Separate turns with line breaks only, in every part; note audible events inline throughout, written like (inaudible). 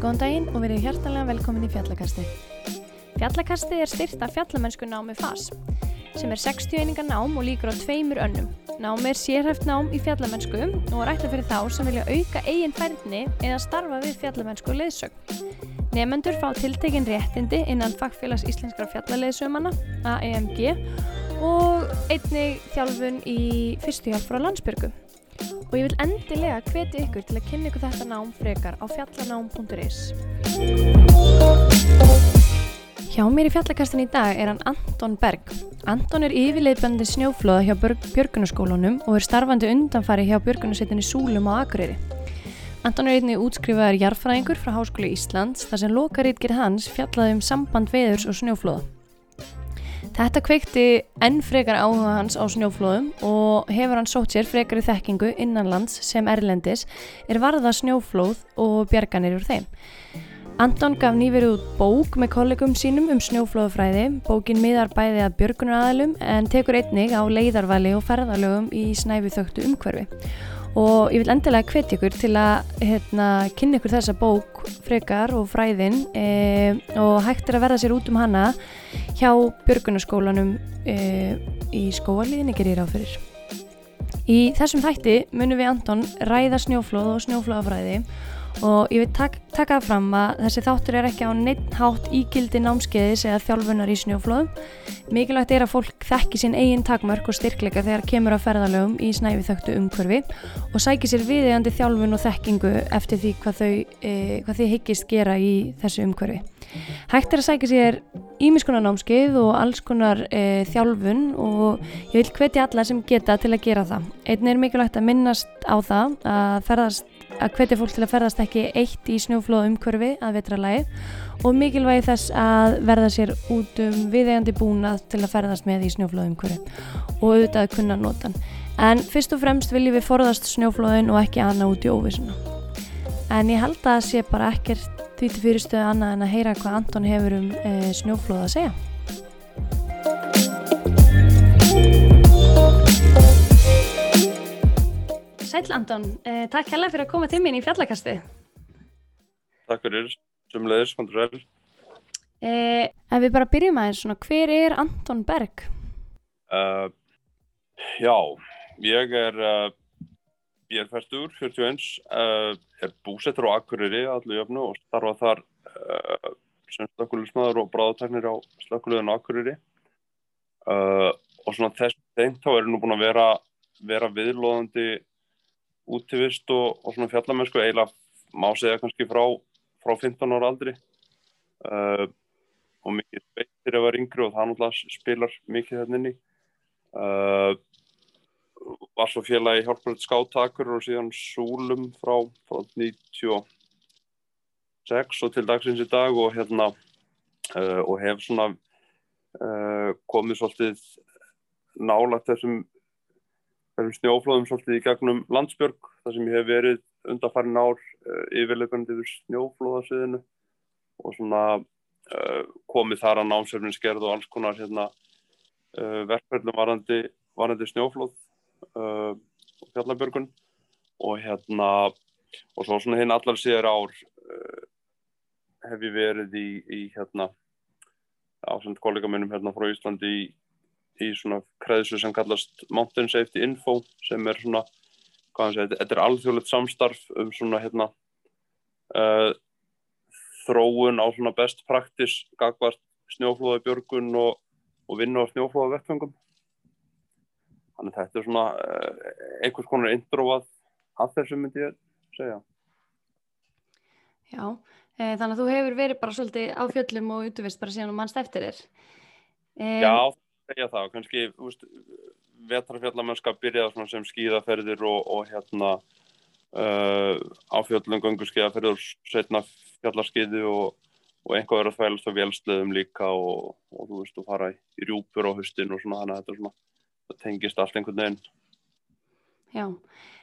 Góðan daginn og verið hjartalega velkomin í Fjallakasti. Fjallakasti er styrt af fjallamennsku námi FAS, sem er 60 einingar nám og líkur á tveimur önnum. Námi er sérhæft nám í fjallamennsku og er ætla fyrir þá sem vilja auka eigin færðni eða starfa við fjallamennsku leðsögn. Nefendur fá tiltekin réttindi innan Fagfélags Íslenskra fjallaleðsögumanna, AEMG, og einnig þjálfun í fyrstu hjálp frá landsbyrgu og ég vil endilega hvetja ykkur til að kynna ykkur þetta nám frekar á fjallanám.is Hjá mér í fjallakastin í dag er hann Anton Berg. Anton er yfirleifbandi snjóflóða hjá Björgunaskólanum og er starfandi undanfari hjá Björgunarsettinni Súlum á Akureyri. Anton er einnig útskrifaður jarfræðingur frá Háskóli Íslands þar sem lokarítgir hans fjallaði um samband veðurs og snjóflóða. Þetta kveikti enn frekar áhuga hans á snjóflóðum og hefur hann sótt sér frekar í þekkingu innanlands sem erlendis er varða snjóflóð og bjarganir úr þeim. Anton gaf nýverið út bók með kollegum sínum um snjóflóðufræði. Bókin miðar bæði að björgunaraðalum en tekur einnig á leiðarvali og ferðalögum í snæfi þögtu umhverfi og ég vil endilega hvetja ykkur til að hérna, kynna ykkur þessa bók frekar og fræðin e, og hægt er að verða sér út um hana hjá Björgunarskólanum e, í skóaliðinni gerir ég ráð fyrir. Í þessum þætti munum við Anton ræða snjóflóð og snjóflóðafræði og ég vil tak taka það fram að þessi þáttur er ekki á neitt hátt ígildi námskeiðis eða þjálfunar í snjóflóðum. Mikilvægt er að fólk þekki sín eigin takmörk og styrkleika þegar kemur að ferðalögum í snæfi þögtu umhverfi og sæki sér viðegandi þjálfun og þekkingu eftir því hvað, þau, e, hvað þið higgist gera í þessu umhverfi. Hægt er að sækja sér ímiskonar námskeið og alls konar e, þjálfun og ég vil hvetja alla sem geta til að gera það. Einn er mikilvægt að minnast á það að ferðast að hvetja fólk til að ferðast ekki eitt í snjóflóð umhverfi að vetralagi og mikilvægi þess að verða sér út um viðegandi búnað til að ferðast með í snjóflóð umhverfi og auðvitað að kunna notan. En fyrst og fremst viljum við forðast snjóflóðin og ekki annað út í óvissuna. En ég held að það sé bara ekkert því til fyrirstöðu annað en að heyra hvað Anton hefur um e, snjóflóð að segja. Sæl Anton, eh, takk hella fyrir að koma til mín í fjallakasti.
Takk fyrir, sumleðis, kontur vel.
Eh, ef við bara byrjum aðeins, svona, hver er Anton Berg?
Uh, já, ég er, uh, ég er færstur, 41, uh, er búsettur á Akureyri allir jöfnu og starfa þar sem slökkulismæður og bráðateknir á slökkuliðinu Akureyri. Og svona þess þeim þá er nú búin að vera, vera viðlóðandi útivist og, og svona fjallamennsku eiginlega má segja kannski frá, frá 15 ára aldri. Uh, og mikið speitir að vera yngri og það náttúrulega spilar mikið þarna inni. Uh, var svo félagi hjálparið skáttakur og síðan súlum frá, frá 96 og til dagsins í dag og hérna uh, og hef svona uh, komið svolítið nálagt þessum þessum snjóflóðum svolítið í gegnum landsbjörg þar sem ég hef verið undanfærin ár uh, yfirleikandi yfir snjóflóðasviðinu og svona uh, komið þar að námsefninskerð og alls konar hérna, uh, verkverðlum varandi, varandi snjóflóð og fjallabjörgun. Og hérna og svo svona hinn allar síðar ár hef ég verið í, í hérna ásend kollega minnum hérna frá Íslandi í í svona kreðsu sem kallast Mountain Safety Info sem er svona, hvað hann segir, þetta er alþjóðlegt samstarf um svona hérna uh, þróun á svona best practice gagvart snjóflóða björgun og, og vinna á snjóflóða vettfengum þannig þetta er svona uh, einhvers konar intro að, að þessu myndi ég segja.
Já, e, þannig að þú hefur verið bara svolítið á fjöllum og útvist bara síðan og mannst eftir þér.
E, Já, segja það og kannski vetrafjallamennska byrjaða sem skíðaferðir og, og hérna uh, á fjöllum gangu skíðaferðir og setna fjallarskiði og, og einhvað verið að þvælast á vélsleðum líka og, og þú veist, þú fara í, rjúpur á höstin og svona, þannig að þetta svona, tengist allt einhvern veginn
Já,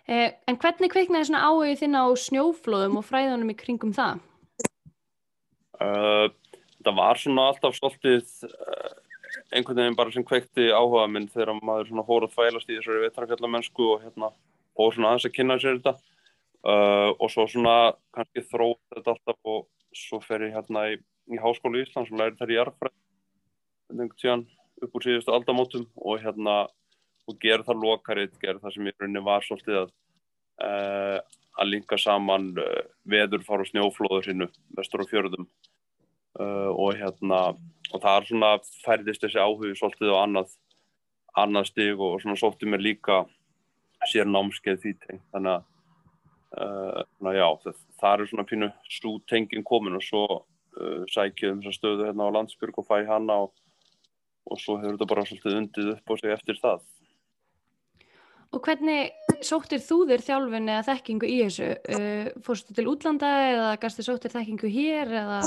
eh, en hvernig kveiknaði svona áhugið þinn á snjóflóðum og fræðunum í kringum það?
Uh, það var svona alltaf svolítið uh, einhvern veginn bara sem kveikti áhuga minn þegar maður svona fór að þvælast í þessari vetarfjallamennsku og hérna fór svona aðeins að kynna sér þetta. Uh, og svo svona kannski þróð þetta alltaf og svo fer ég hérna í, í Háskólu í Íslands og læri þær í tíðan upp úr síðustu aldamótum og hérna og gera það lokarið, gera það sem í rauninni var svolítið að uh, að linka saman uh, veður fara og snjóflóður hinnu vestur og fjörðum uh, og hérna og það er svona færðist þessi áhug svolítið á annað, annað stig og svona svolítið mér líka sér námskeið því teng þannig að uh, já, það, það er svona pínu svo tengin komin og svo uh, sækjum þessar stöðu hérna á landsbyrg og fæ hana og, og svo hefur þetta bara svolítið undið upp á sig eftir það
Og hvernig sóttir þú þér þjálfun eða þekkingu í þessu? Uh, fórstu til útlanda eða gæstu sóttir þekkingu hér eða?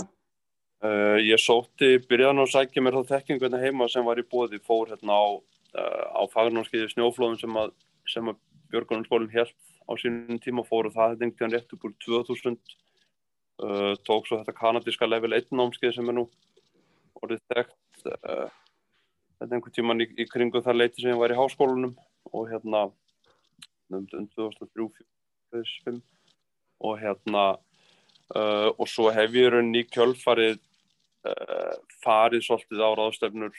Uh, ég sótti, byrjaði að sækja mér þá þekkingu hérna heima sem var í bóði, fór hérna á, uh, á fagnarskiði snjóflóðum sem að, að Björgunarskólinn held á sínum tíma fór og það hefði einhvern rétt upp úr 2000 uh, tók svo þetta kanadíska level 1 námskeið sem er nú orðið þekkt þetta einhvern tíman í, í kringu það leiti sem ég var í háskólanum og hérna um 2003-2005 og hérna uh, og svo hef ég rauninni í kjölfarið farið svolítið á ráðstefnur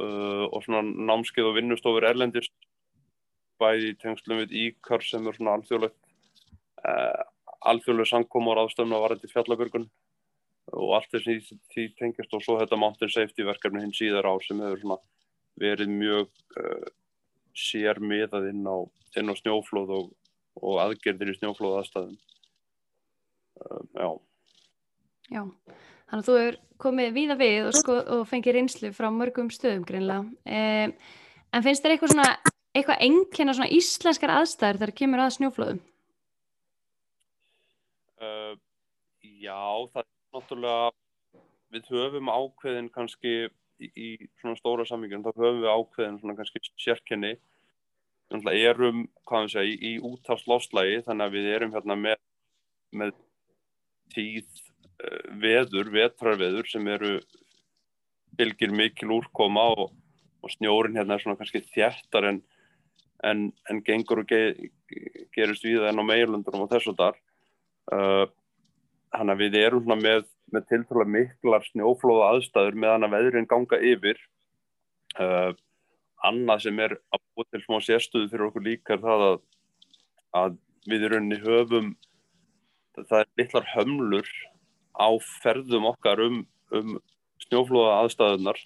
uh, og svona námskeið og vinnustofur erlendist bæði tengslum við íkar sem er svona alþjóðlegt uh, alþjóðlega samkóma á ráðstefnu að varandi fjallabörgun og allt þessi því tengist og svo þetta Mountain Safety verkefni hins síðar á sem hefur svona verið mjög uh, sér miðað inn á, inn á snjóflóð og, og aðgerðir í snjóflóð aðstæðum uh, já.
Já, þannig að þú er komið víða við og, sko, og fengið reynslu frá mörgum stöðum greinlega um, en finnst þér eitthvað svona eitthvað enginn á svona íslenskar aðstæður þegar kemur að snjóflóðum?
Uh, já, það er náttúrulega við höfum ákveðin kannski í, í svona stóra samvíkjum þá höfum við ákveðin svona kannski sérkenni erum, hvað við segja, í, í útafsláslægi þannig að við erum hérna með, með tíð veður, vetrarveður sem eru fylgir mikil úrkoma og, og snjórin hérna er svona kannski þjættar en, en, en gengur og ge, gerist við enn á meilundunum og þessu þar. Uh, þannig að við erum svona með með tilfæðilega miklar snjóflóða aðstæður meðan að veðurinn ganga yfir. Uh, annað sem er að búið til smá sérstuðu fyrir okkur líka er það að, að við í rauninni höfum það er litlar hömlur á ferðum okkar um, um snjóflóða aðstæðunar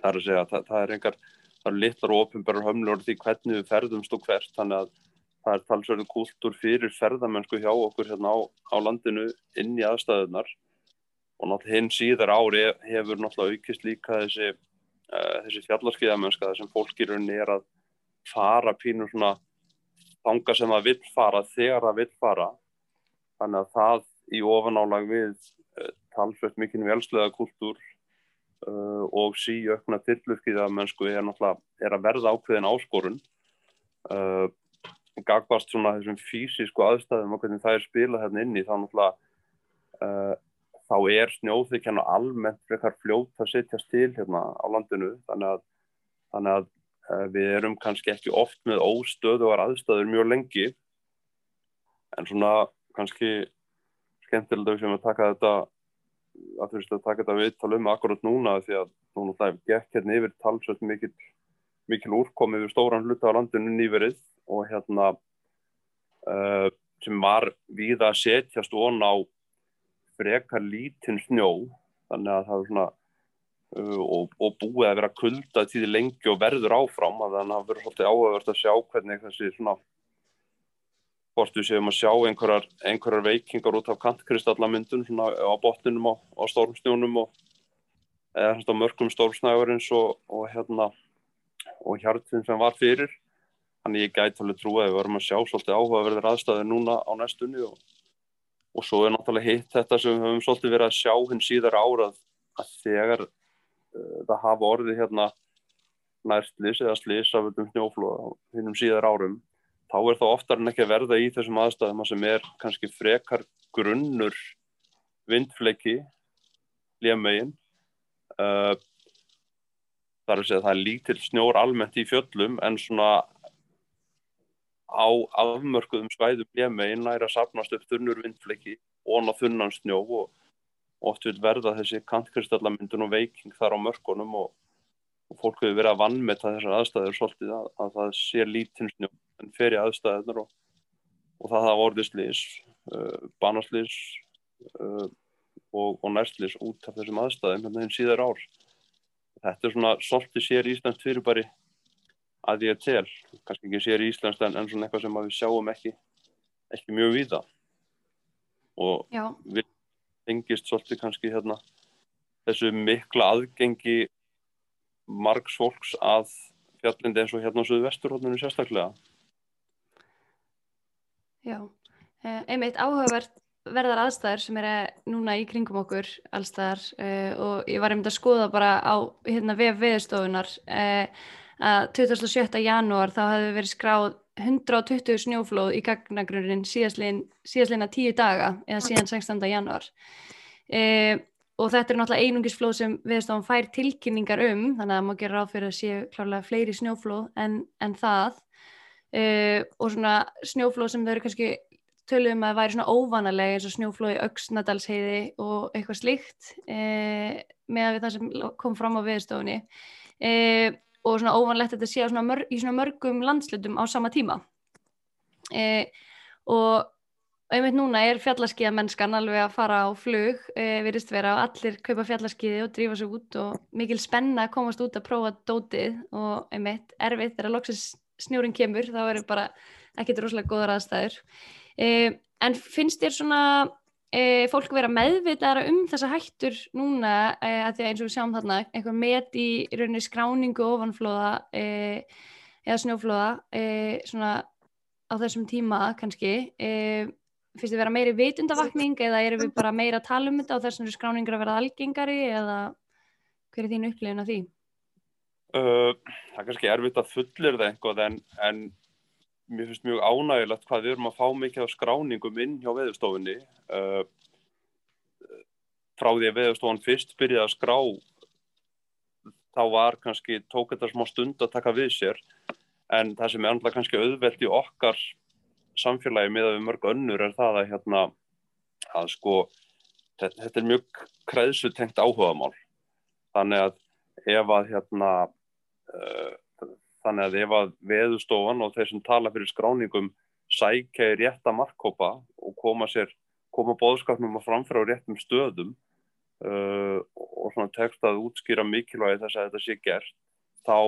það er að segja það, það er engar það er litlar og ofinbærar hömlur því hvernig við ferðumst og hvert þannig að það er talsverðu kúltur fyrir ferðamennsku hjá okkur hérna á, á landinu inn í aðstæðunar og náttúrulega hinn síðar ári hefur náttúrulega aukist líka þessi, uh, þessi fjallarskiðamennska þar sem fólkir er að fara pínur svona þanga sem það vil fara þegar það vil fara. Þannig að það í ofanálag við uh, talsveit mikinn velslega kultúr uh, og síökna tilluskiðamennsku er náttúrulega er að verða ákveðin áskorun. Gagvast svona þessum fysisku aðstæðum og hvernig það er spilað hérna inni þá náttúrulega þá er snjóþykjan og almennt frekar fljótt að setjast til hérna á landinu. Þannig að, þannig að uh, við erum kannski ekki oft með óstöðuar aðstæður mjög lengi. En svona kannski skemmtilega sem að taka þetta að þú veist að taka þetta við tala um akkurat núna því að núna það gekk hérna yfir talsveit mikil, mikil úrkomi við stóran hluta á landinu nýverið og hérna uh, sem var við að setjast ón á frekar lítinn snjó þannig að það er svona uh, og, og búið að vera kulda tíði lengi og verður áfram þannig að það verður svolítið áhugavert að sjá hvernig þessi svona hvort við séum að sjá einhverjar, einhverjar veikingar út af kantkristallamyndun svona á botninum á, á stórmsnjónum og eða svona mörgum stórmsnægurins og, og hérna og hjartin sem var fyrir. Þannig ég gæti alveg trú að við verðum að sjá svolítið áhugaverðir aðstæði núna á næstunni og og svo er náttúrulega hitt þetta sem við höfum svolítið verið að sjá hinn síðar árað að þegar uh, það hafa orðið hérna nærstlis eða slis af um hinnum síðar árum þá er það oftar en ekki að verða í þessum aðstæðum sem er kannski frekar grunnur vindfleiki lémegin uh, það er að segja það er lítill snjór almennt í fjöllum en svona á afmörkuðum svæðum blémegin næra sapnast upp þunnur vindfleki og þunnan snjó og oft vil verða þessi kantkristallamyndun og veiking þar á mörkunum og, og fólk hefur verið að vannmeta þessar aðstæður svolítið að, að það sé lítinn snjó en fer í aðstæðunar og, og það hafa orðið slís, uh, banaslís uh, og, og nærslís út af þessum aðstæðum hérna hinn síðar ár. Þetta er svona svolítið sér Íslands fyrirbæri að ég tel, kannski ekki sér Íslands en, en svona eitthvað sem við sjáum ekki, ekki mjög víða og Já. við tengist svolítið kannski hérna þessu mikla aðgengi margs fólks að fjallindi eins og hérna á söðu vesturhóttinu sérstaklega.
Já, eh, einmitt áhugavert verðar aðstæður sem er núna í kringum okkur allstæðar uh, og ég var einmitt að skoða bara á hérna við viðstofunar uh, að 27. janúar þá hefði verið skráð 120 snjóflóð í gagnagrunnin síðastleina tíu daga eða síðan 16. janúar e, og þetta er náttúrulega einungisflóð sem viðstofan fær tilkynningar um þannig að maður gerir ráð fyrir að séu klárlega fleiri snjóflóð en, en það e, og svona snjóflóð sem þau eru kannski töluðum að það væri svona óvanalega eins og snjóflóð í auksnadalsheiði og eitthvað slíkt e, með að við það sem kom fram á viðstofunni og og svona óvanlegt að þetta sé svona mörg, í svona mörgum landslutum á sama tíma. Og einmitt núna er fjallarskiða mennskan alveg að fara á flug e, virðist vera og allir kaupa fjallarskiði og drífa sér út og mikil spenna að komast út að prófa dótið og einmitt erfitt þegar loksins snjórin kemur þá er bara ekkert rosalega góðar aðstæður e, en finnst þér svona e, fólk vera meðvitaðara um þessa hættur núna e, að því að eins og við sjáum þarna einhver met í rauninni skráningu ofanflóða e, eða snjóflóða e, svona á þessum tíma kannski e, finnst þið vera meiri vitundavakning eða eru við bara meira að tala um þetta og þessum skráningur að vera algengari eða hver er þín upplifin af því?
Uh, það er kannski erfitt að fullir það einhvað en, en mér finnst mjög ánægilegt hvað við erum að fá mikið á skráningum inn hjá veðurstofunni. Uh, frá því að veðurstofan fyrst byrjaði að skrá þá var kannski tók þetta smá stund að taka við sér. En það sem er andla kannski auðvelt í okkar samfélagi með að við mörg önnur er það að hérna að sko þetta, þetta er mjög kreðsu tengt áhugamál. Þannig að ef að hérna þannig að ef að veðustofan og þeir sem tala fyrir skráningum sækja í rétta markkópa og koma sér, koma bóðskapnum að framfæra á réttum stöðum uh, og svona tekst að útskýra mikilvægi þess að þetta sé gert þá,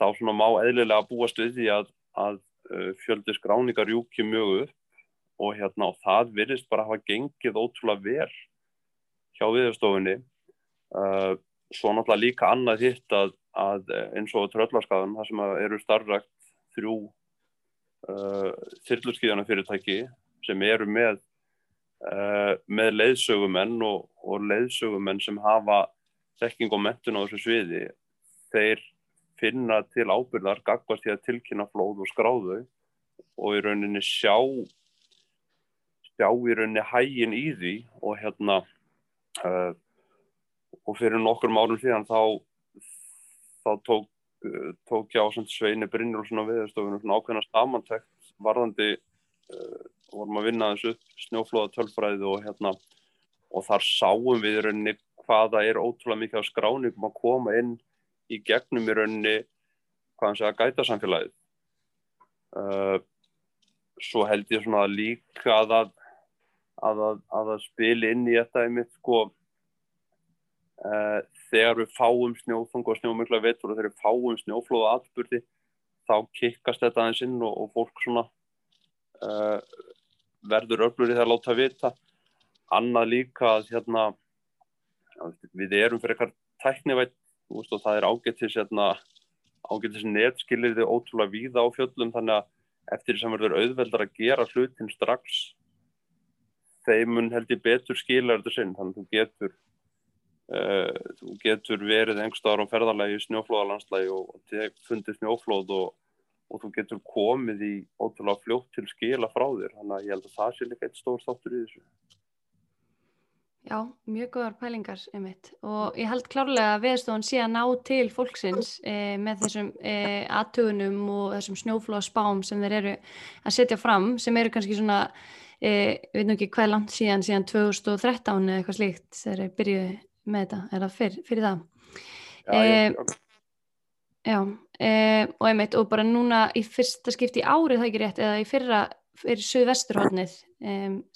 þá svona má eðlilega búast við því að, að uh, fjöldi skráningar júki mjög upp og hérna og það virðist bara hafa gengið ótrúlega vel hjá viðstofunni uh, svo náttúrulega líka annað hitt að að eh, eins og tröllarskaðan þar sem eru starfrækt þrjú uh, þyrlurskiðana fyrirtæki sem eru með uh, með leiðsögumenn og, og leiðsögumenn sem hafa þekking og mentun á þessu sviði þeir finna til ábyrðar gagvast í að tilkynna flóð og skráðu og í rauninni sjá sjá í rauninni hægin í því og hérna uh, og fyrir nokkur málum síðan þá þá tók, uh, tók ég á Sveini Brynjólfsson á viðstofunum svona ákveðna samantækt varðandi uh, vorum að vinna þessu snjóflóða tölfræði og hérna og þar sáum við í rauninni hvaða er ótrúlega mikið á skráningum að koma inn í gegnum í rauninni hvaðan segja gæta samfélagið uh, svo held ég svona líka að, að, að, að spili inn í þetta einmitt sko. Uh, þegar við fáum snjófang og snjómikla vetur og þegar við fáum snjóflóða atbyrði þá kikkast þetta aðeins inn og, og fólk svona uh, verður öflur í það að láta vita. Annað líka að hérna, við erum fyrir eitthvað tæknivætt og það er ágættis hérna, ágættis netskiliði ótrúlega víða á fjöllum þannig að eftir sem verður auðveldar að gera hlutin strax þeim mun held ég betur skilar þetta sinn þannig að þú getur þú getur verið einhverstaðar á ferðarlegi snjóflóðalandslægi og, og fundið snjóflóð og, og þú getur komið í ótrúlega fljótt til skila frá þér. Þannig að ég held að það sé líka eitt stór þáttur í þessu.
Já, mjög góðar pælingar einmitt. Og ég held klárlega að viðstofan sé að ná til fólksins e, með þessum e, aðtögunum og þessum snjóflóðspám sem þeir eru að setja fram sem eru kannski svona, e, við veitum ekki hvað langt síðan, síðan 2013 eða eitthvað slíkt þeir byrjuði með þetta, er það fyr, fyrir það?
Já, ég,
Já, og einmitt og bara núna í fyrsta skipti árið það ekki rétt eða í fyrra fyrir söðvesturhóðnið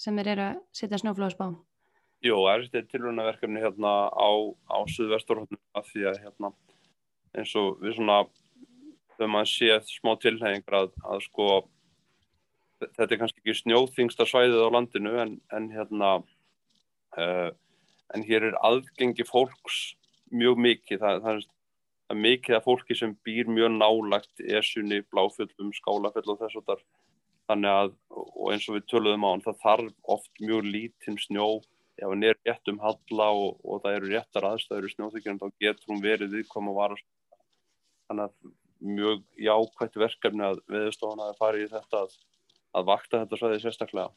sem þeir eru að setja snjóflóðspám.
Jú, það er þetta tilvönaverkefni hérna á, á Suðvesturhóttunum að því að hérna eins og við svona þau maður séð smá tilhengar að, að sko þetta er kannski ekki snjóþingsta svæðið á landinu en, en hérna uh, en hér er aðgengi fólks mjög mikið. Það, það, er, mikið af fólki sem býr mjög nálagt esunni, bláfullum, skálafell og þess og þar þannig að, og eins og við töluðum á hann, það þarf oft mjög lítinn snjó. Ef hann er rétt um halla og, og það eru réttar aðstæður í snjóþykjum þá getur hún verið viðkom að vara þannig að mjög jákvæmt verkefni að viðstofan að fara í þetta að, að vakta þetta svæði sérstaklega.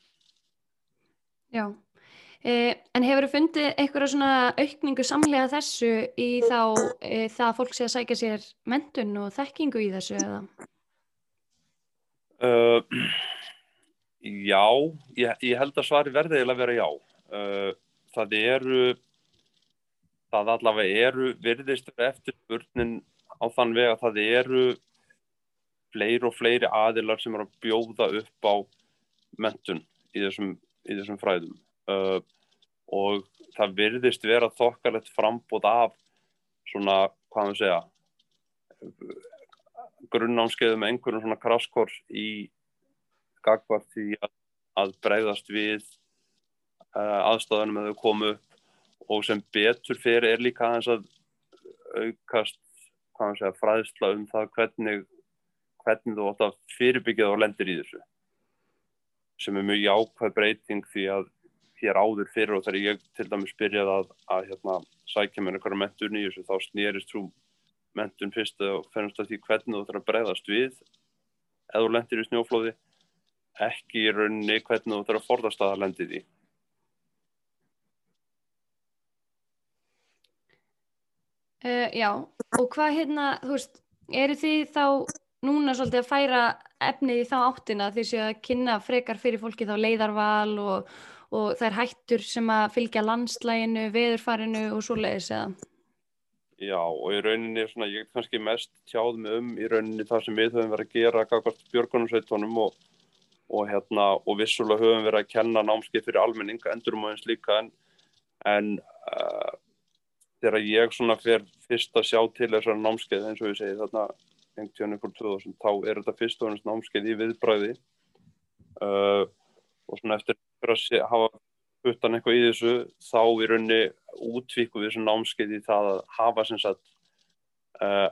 Já en hefur þú fundið einhverja svona aukningu samlega þessu í þá eh, það að fólk sé að sækja sér mentun og þekkingu í þessu eða?
Uh, já, ég, ég held að svari verðið að vera já uh, það eru það allavega eru virðist eftir spurnin á þann veg að það eru fleiri og fleiri aðilar sem eru að bjóða upp á mentun í þessum, í þessum fræðum uh, og það virðist vera þokkalett frambóð af svona, hvað maður segja grunnámskeiðum einhverjum svona kraskor í gagvart því að, að bregðast við uh, aðstæðanum að þau komu og sem betur fyrir er líka aðeins að aukast segja, fræðsla um það hvernig, hvernig þú ótt að fyrirbyggja og lendir í þessu sem er mjög jákvæð breyting því að hér áður fyrir og þegar ég til dæmis byrjaði að, að hérna, sækja mér einhverja mentun í þessu þá snýrist þú mentun fyrst og fennast að því hvernig þú þarf að bregðast við eða þú lendir í snjóflóði ekki í rauninni hvernig þú þarf að forðast að það lendir í
Uh, já, og hvað hérna, þú veist, eru þið þá núna svolítið að færa efnið í þá áttina því að kynna frekar fyrir fólki þá leiðarval og, og þær hættur sem að fylgja landslæginu, veðurfarinu og svo leiðis eða?
Já, og í rauninni, svona, ég er kannski mest tjáð með um í rauninni það sem við höfum verið að gera kakvart björgunumsveitónum og, og hérna, og vissulega höfum verið að kenna námskeið fyrir almenninga, endurum og eins líka en, en uh, þegar ég svona fyrir fyrst að sjá til þessar námskeið eins og ég segi þarna 19.2000 þá er þetta fyrst og ennast námskeið í viðbræði uh, og svona eftir að hafa puttan eitthvað í þessu þá er raunni útvíku við þessum námskeið í það að hafa sem sagt uh,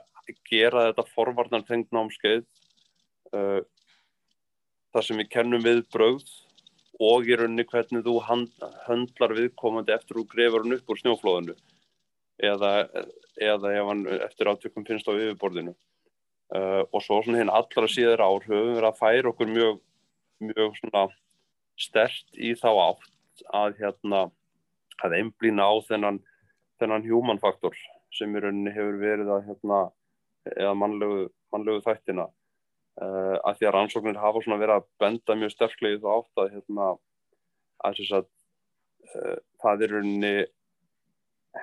gera þetta forvarnar tengt námskeið uh, þar sem við kennum viðbröð og í raunni hvernig þú handlar viðkomandi eftir þú grefur hann upp úr snjóflóðinu eða, eða ef hann eftir átökum finnst á yfirborðinu. Uh, og svo svona hinn allra síðar ár höfum við að færa okkur mjög, mjög svona stert í þá átt að hérna að einblýna á þennan, þennan human faktor sem í rauninni hefur verið að hérna eða mannlegu, mannlegu þættina. Uh, að því að rannsóknir hafa svona verið að benda mjög sterklega í þá átt að hérna að þess að uh, það er rauninni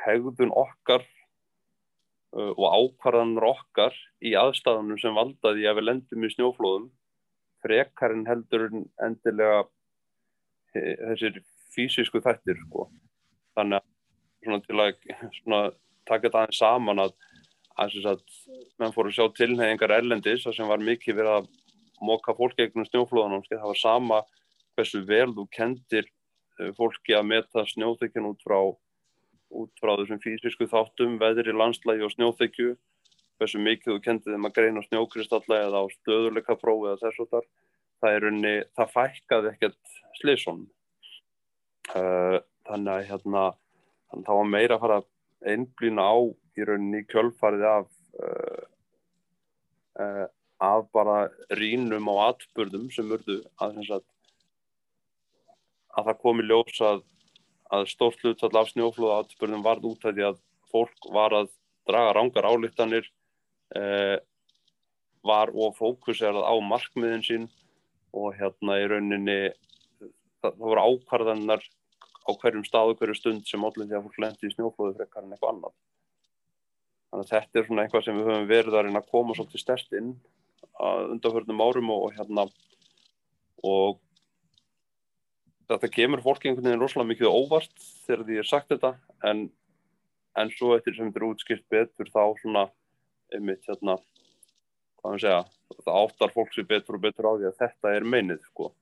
hegðun okkar uh, og ákvarðanur okkar í aðstæðanum sem valdaði að við lendum í snjóflóðum frekarinn heldur endilega þessir fysisku þættir sko. þannig að til að svona, taka þetta aðeins saman að, að, að menn fóru að sjá tilneyingar erlendis sem var mikið verið að móka fólk gegnum snjóflóðunum það var sama hversu vel þú kendir uh, fólki að meta snjóþekkin út frá út frá þessum fysisku þáttum, veðri, landslægi og snjóþekju hversu mikið þú kendið þeim að greina snjókristallega eða á stöðuleika prófi eða þess og þar það er unni, það fækkaði ekkert sliðsson uh, þannig að hérna þannig að það var meira að fara einblýna á í rauninni kjölfarið af uh, uh, af bara rínum á atbyrðum sem urðu að, að, að það komi ljós að að stórt hlutall af snjóflóða átspörðum varð út af því að fólk var að draga rángar álíktanir eh, var og fókuserað á markmiðin sín og hérna í rauninni það, það voru ákvarðanar á hverjum stað og hverju stund sem allir því að fólk lendi í snjóflóðu frekar en eitthvað annað. Þannig að þetta er svona eitthvað sem við höfum verið að reyna að koma svolítið stert inn undanförnum árum og, og hérna og þetta kemur fólki einhvern veginn rosalega mikið óvart þegar því ég er sagt þetta en, en svo eftir sem þetta er útskilt betur þá svona einmitt hérna hvað maður segja, það áttar fólk sér betur og betur á því að þetta er meinið sko.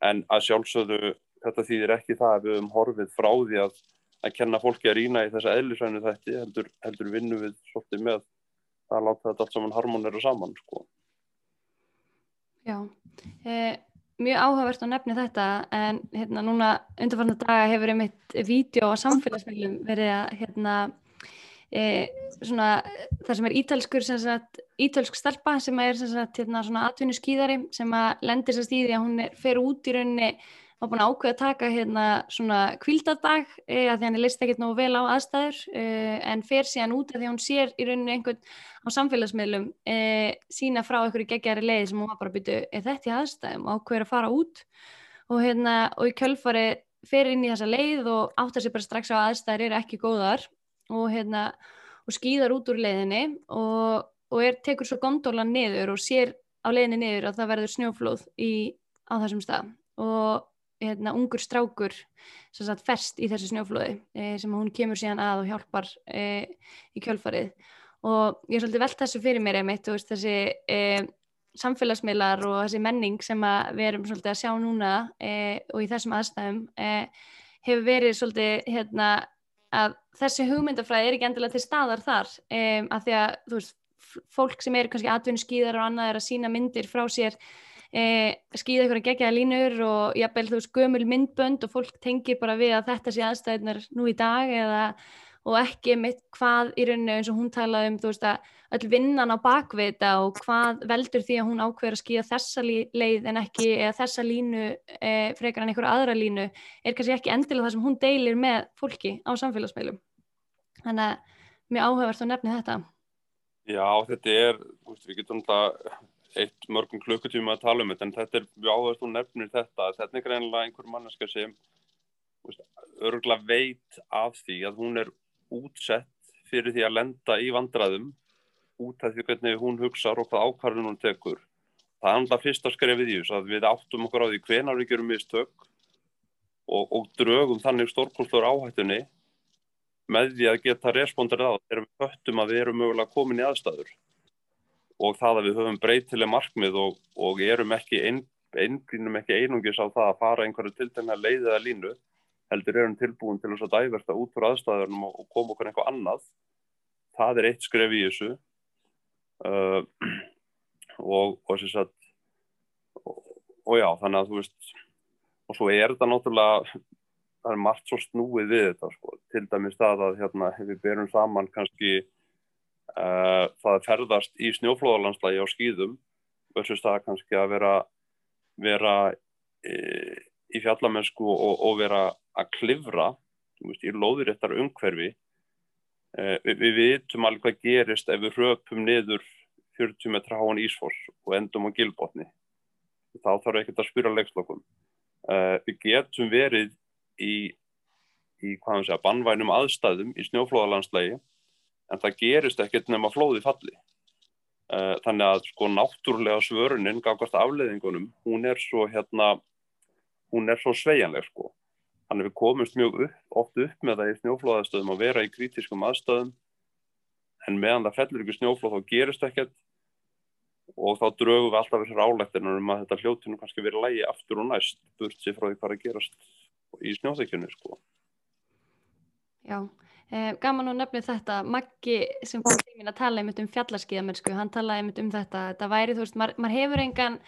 en að sjálfsögðu þetta þýðir ekki það að við höfum horfið frá því að að kenna fólki að rýna í þessa eðlisvænu þætti heldur, heldur vinnu við svolítið með að láta þetta allt saman harmonera saman sko.
Já, eh, mjög áhugavert að nefni þetta en hérna núna undanfarnar daga hefur einmitt vídeo á samfélagsmiðlum verið að hérna e, svona það sem er ítælskur sem sagt, ítælsk stelpa sem er hérna atvinnu skýðari sem að lendir sérst í því að hún er, fer út í rauninni var búin að ákveða að taka hérna svona kvildadag e, að því hann er list ekkert nógu vel á aðstæður e, en fer síðan út að því hann sér í rauninni einhvern á samfélagsmiðlum e, sína frá einhverju geggjari leið sem hún var bara að bytja er þetta í aðstæðum? Og ákveður að fara út. Og hérna og í kjölfari fer inn í þessa leið og áttar sér bara strax á aðstæður eru ekki góðar og hérna og skýðar út úr leiðinni og, og er, tekur svo gondólan niður og sér á leiðinni niður að það verður snjóflóð í, á þessum stað. Og hérna, ungur strákur sagt, fest í þessu snjóflóði e, sem hún kemur síðan að og hjálpar e, í kjölfarið. Og ég er svolítið velt þessu fyrir mér einmitt veist, þessi e, samfélagsmiðlar og þessi menning sem við erum svolítið að sjá núna e, og í þessum aðstæðum e, hefur verið svolítið hérna, að þessi hugmyndafræði er ekki endilega til staðar þar e, að því að veist, fólk sem eru kannski atvinnu skýðar og annað er að sína myndir frá sér e, skýða ykkur að gegja línur og jafnvel þú veist gömul myndbönd og fólk tengir bara við að þetta sé aðstæðunar nú í dag eða og ekki mitt hvað í rauninu eins og hún talaði um þú veist að öll vinnan á bakveita og hvað veldur því að hún ákveður að skýða þessa leið en ekki eða þessa línu e, frekar en einhverja aðra línu er kannski ekki endilega það sem hún deilir með fólki á samfélagsmeilum þannig að mér áhugavert að nefni þetta.
Já, þetta er, veist, við getum alltaf eitt mörgum klukkutíma að tala um þetta en þetta er mjög áherslu nefnir þetta þetta er greinlega einhver manneska sem örgulega veit af því að hún er útsett fyrir því að lenda í vandraðum út af því hvernig hún hugsa og hvað ákvarðun hún tekur. Það er alltaf fyrst að skrefið í þess að við áttum okkur á því hvenar við gerum mistök og, og drögum þannig stórkonstur áhættunni með því að geta responderið á þegar við höttum að við erum mögulega komin í aðstæður. Og það að við höfum breytileg markmið og, og erum ekki ein, eingrínum ekki einungis á það að fara einhverju tiltegna leið eða línu heldur erum tilbúin til þess að dæversta út frá aðstæðunum og, og koma okkur einhvað annað. Það er eitt skref í þessu uh, (clears throat) og og sem sagt og, og já þannig að þú veist og svo er þetta náttúrulega það er margt svo snúið við þetta sko. til dæmis það að hérna, við berum saman kannski Uh, það ferðast í snjóflóðalanslægi á skýðum versus það kannski að vera, vera e, í fjallamennsku og, og vera að klifra veist, í lóðuréttar umhverfi við, við vitum alveg hvað gerist ef við röpum niður 40 metra háan ísfoss og endum á gilbotni þá þarf ekki að spyrja leikslokum e, við getum verið í, í segja, bannvænum aðstæðum í snjóflóðalanslægi en það gerist ekkert nema flóði falli. Eh, þannig að sko náttúrulega svörunin gafkvæmst afleiðingunum, hún er svo hérna, svo sveianleg sko. Þannig við komumst mjög upp, oft upp með það í snjóflóðastöðum að vera í kritiskum aðstöðum en meðan það fellur ykkur snjóflóð þá gerist ekkert og þá draugum við alltaf þessar álættinur um að þetta hljóttinu kannski verið lægi aftur og næst burt sér frá því hvað að gerast í snjóþekjunni sko.
Já, gaman að nefna þetta, Maggi sem kom til mín að tala einmitt um fjallarskiðamennsku, hann talaði einmitt um þetta, þetta væri, þú veist, maður mað hefur engan,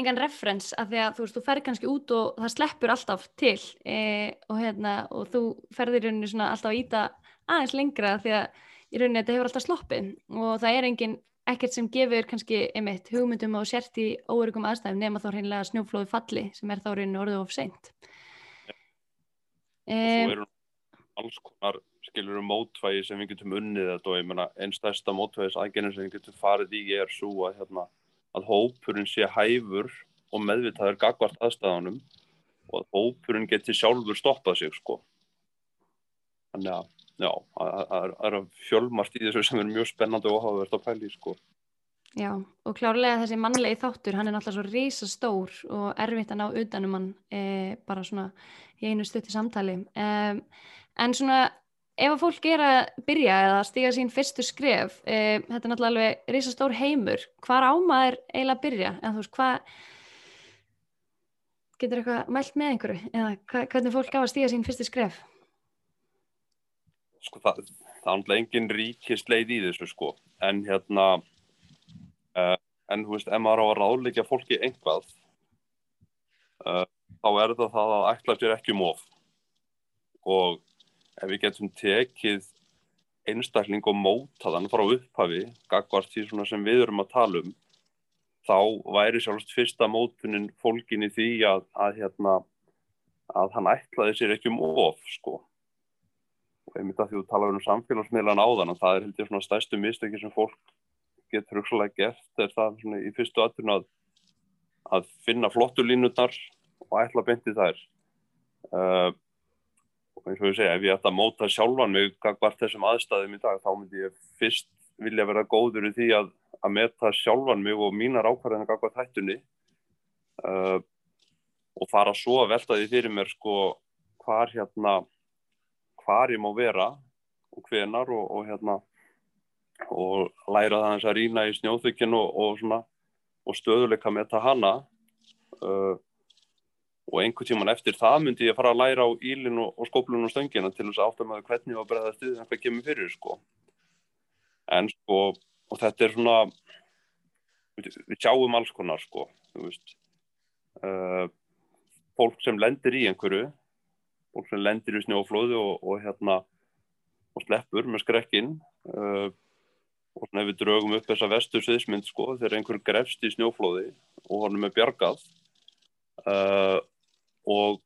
engan referens að því að þú veist, þú ferð kannski út og það sleppur alltaf til eh, og hérna, og þú ferðir í rauninu svona alltaf að íta aðeins lengra því að í rauninu þetta hefur alltaf sloppið og það er engin, ekkert sem gefur kannski einmitt hugmyndum og sért í óörugum aðstæðum nema þá hreinlega snjóflóðu falli sem er þá rauninu orðið of seint.
og skilur um mótvægi sem við getum unnið þetta og ég menna einn stærsta mótvægis aðgerðin sem við getum farið í er svo að, hérna, að hópurinn sé hæfur og meðvitaður gagvart aðstæðanum og að hópurinn geti sjálfur stoppað sig sko þannig að já, það er fjölmart í þessu sem er mjög spennandi og áhugavert að pæli sko
Já, og klárlega þessi mannlegi þáttur, hann er náttúrulega svo reysa stór og erfitt að ná utanum hann e, bara svona í einu stutti samtali. E, en svona, ef að fólk er að byrja eða stíga sín fyrstu skref, e, þetta er náttúrulega alveg reysa stór heimur, hvar ámaður eiginlega að byrja? En þú veist, hvað, getur eitthvað mælt með einhverju? Eða hva, hvernig fólk á að stíga sín fyrstu skref?
Sko, það, það er náttúrulega engin ríkist leið í þessu sko, en hérna Uh, en þú veist, ef maður á að ráðleika fólki einhvað uh, þá er það það að ætla sér ekki um of og ef við getum tekið einstakling og mótaðan frá upphafi gagvart því sem við erum að tala um þá væri sjálfst fyrsta mótunin fólkin í því að, að, hérna, að hann ætlaði sér ekki um of sko. Og einmitt að því þú tala um samfélagsmiðlan áðan það er heldur svona stærstu mistöki sem fólk getur hugsalega gert er það svona, í fyrstu aðturnu að, að finna flottu línutnar og ætla beintið þær. Uh, eins og ég segja ef ég ætta að móta sjálfan mig hvert þessum aðstæðum í dag þá myndi ég fyrst vilja vera góður í því að, að meta sjálfan mig og mínar ákvarðinu hvert hættunni. Uh, og fara svo að velta því fyrir mér sko hvar hérna hvar ég má vera og hvenar og, og hérna og læra það hans að rýna í snjóþykkin og, og, og stöðuleika með það hana. Uh, og einhver tíman eftir það myndi ég fara að læra á ílin og, og skóplun og stöngina til þess að áttamöðu hvernig og bregða stuðið en hvað kemur fyrir sko. en sko og þetta er svona við, sjáum alls konar sko uh, fólk sem lendir í einhverju fólk sem lendir í snjóflóðu og hérna og sleppur með skrekkinn uh, og svona ef við draugum upp þessa vestur sviðsmynd sko þegar einhver grefst í snjóflóði og honum er bjargað uh, og,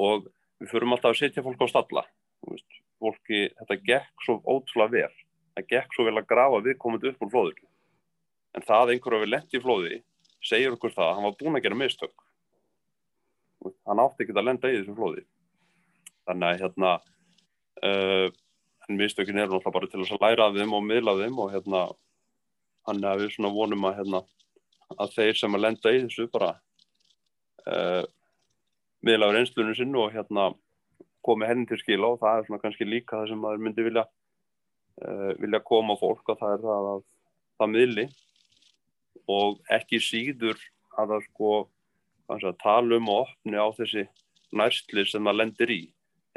og við fyrum alltaf að setja fólk á stalla. Veist, fólki, þetta gekk svo ótrúlega vel. Það gekk svo vel að grafa viðkomandi upp úr flóður en það einhver að við lendi í flóði segir okkur það að hann var búin að gera mistök. Hann átti ekki að lenda í þessu flóði. Þannig að hérna uh, mistökin er náttúrulega bara til að læra af þeim og miðla af þeim og hérna hann er við svona vonum að hérna að þeir sem að lenda í þessu bara uh, miðla af reynslunum sinn og hérna komi henni til skila og það er svona kannski líka það sem maður myndi vilja uh, vilja koma fólk og það er það að það miðli og ekki síður að það sko að tala um og opni á þessi nærsli sem það lendir í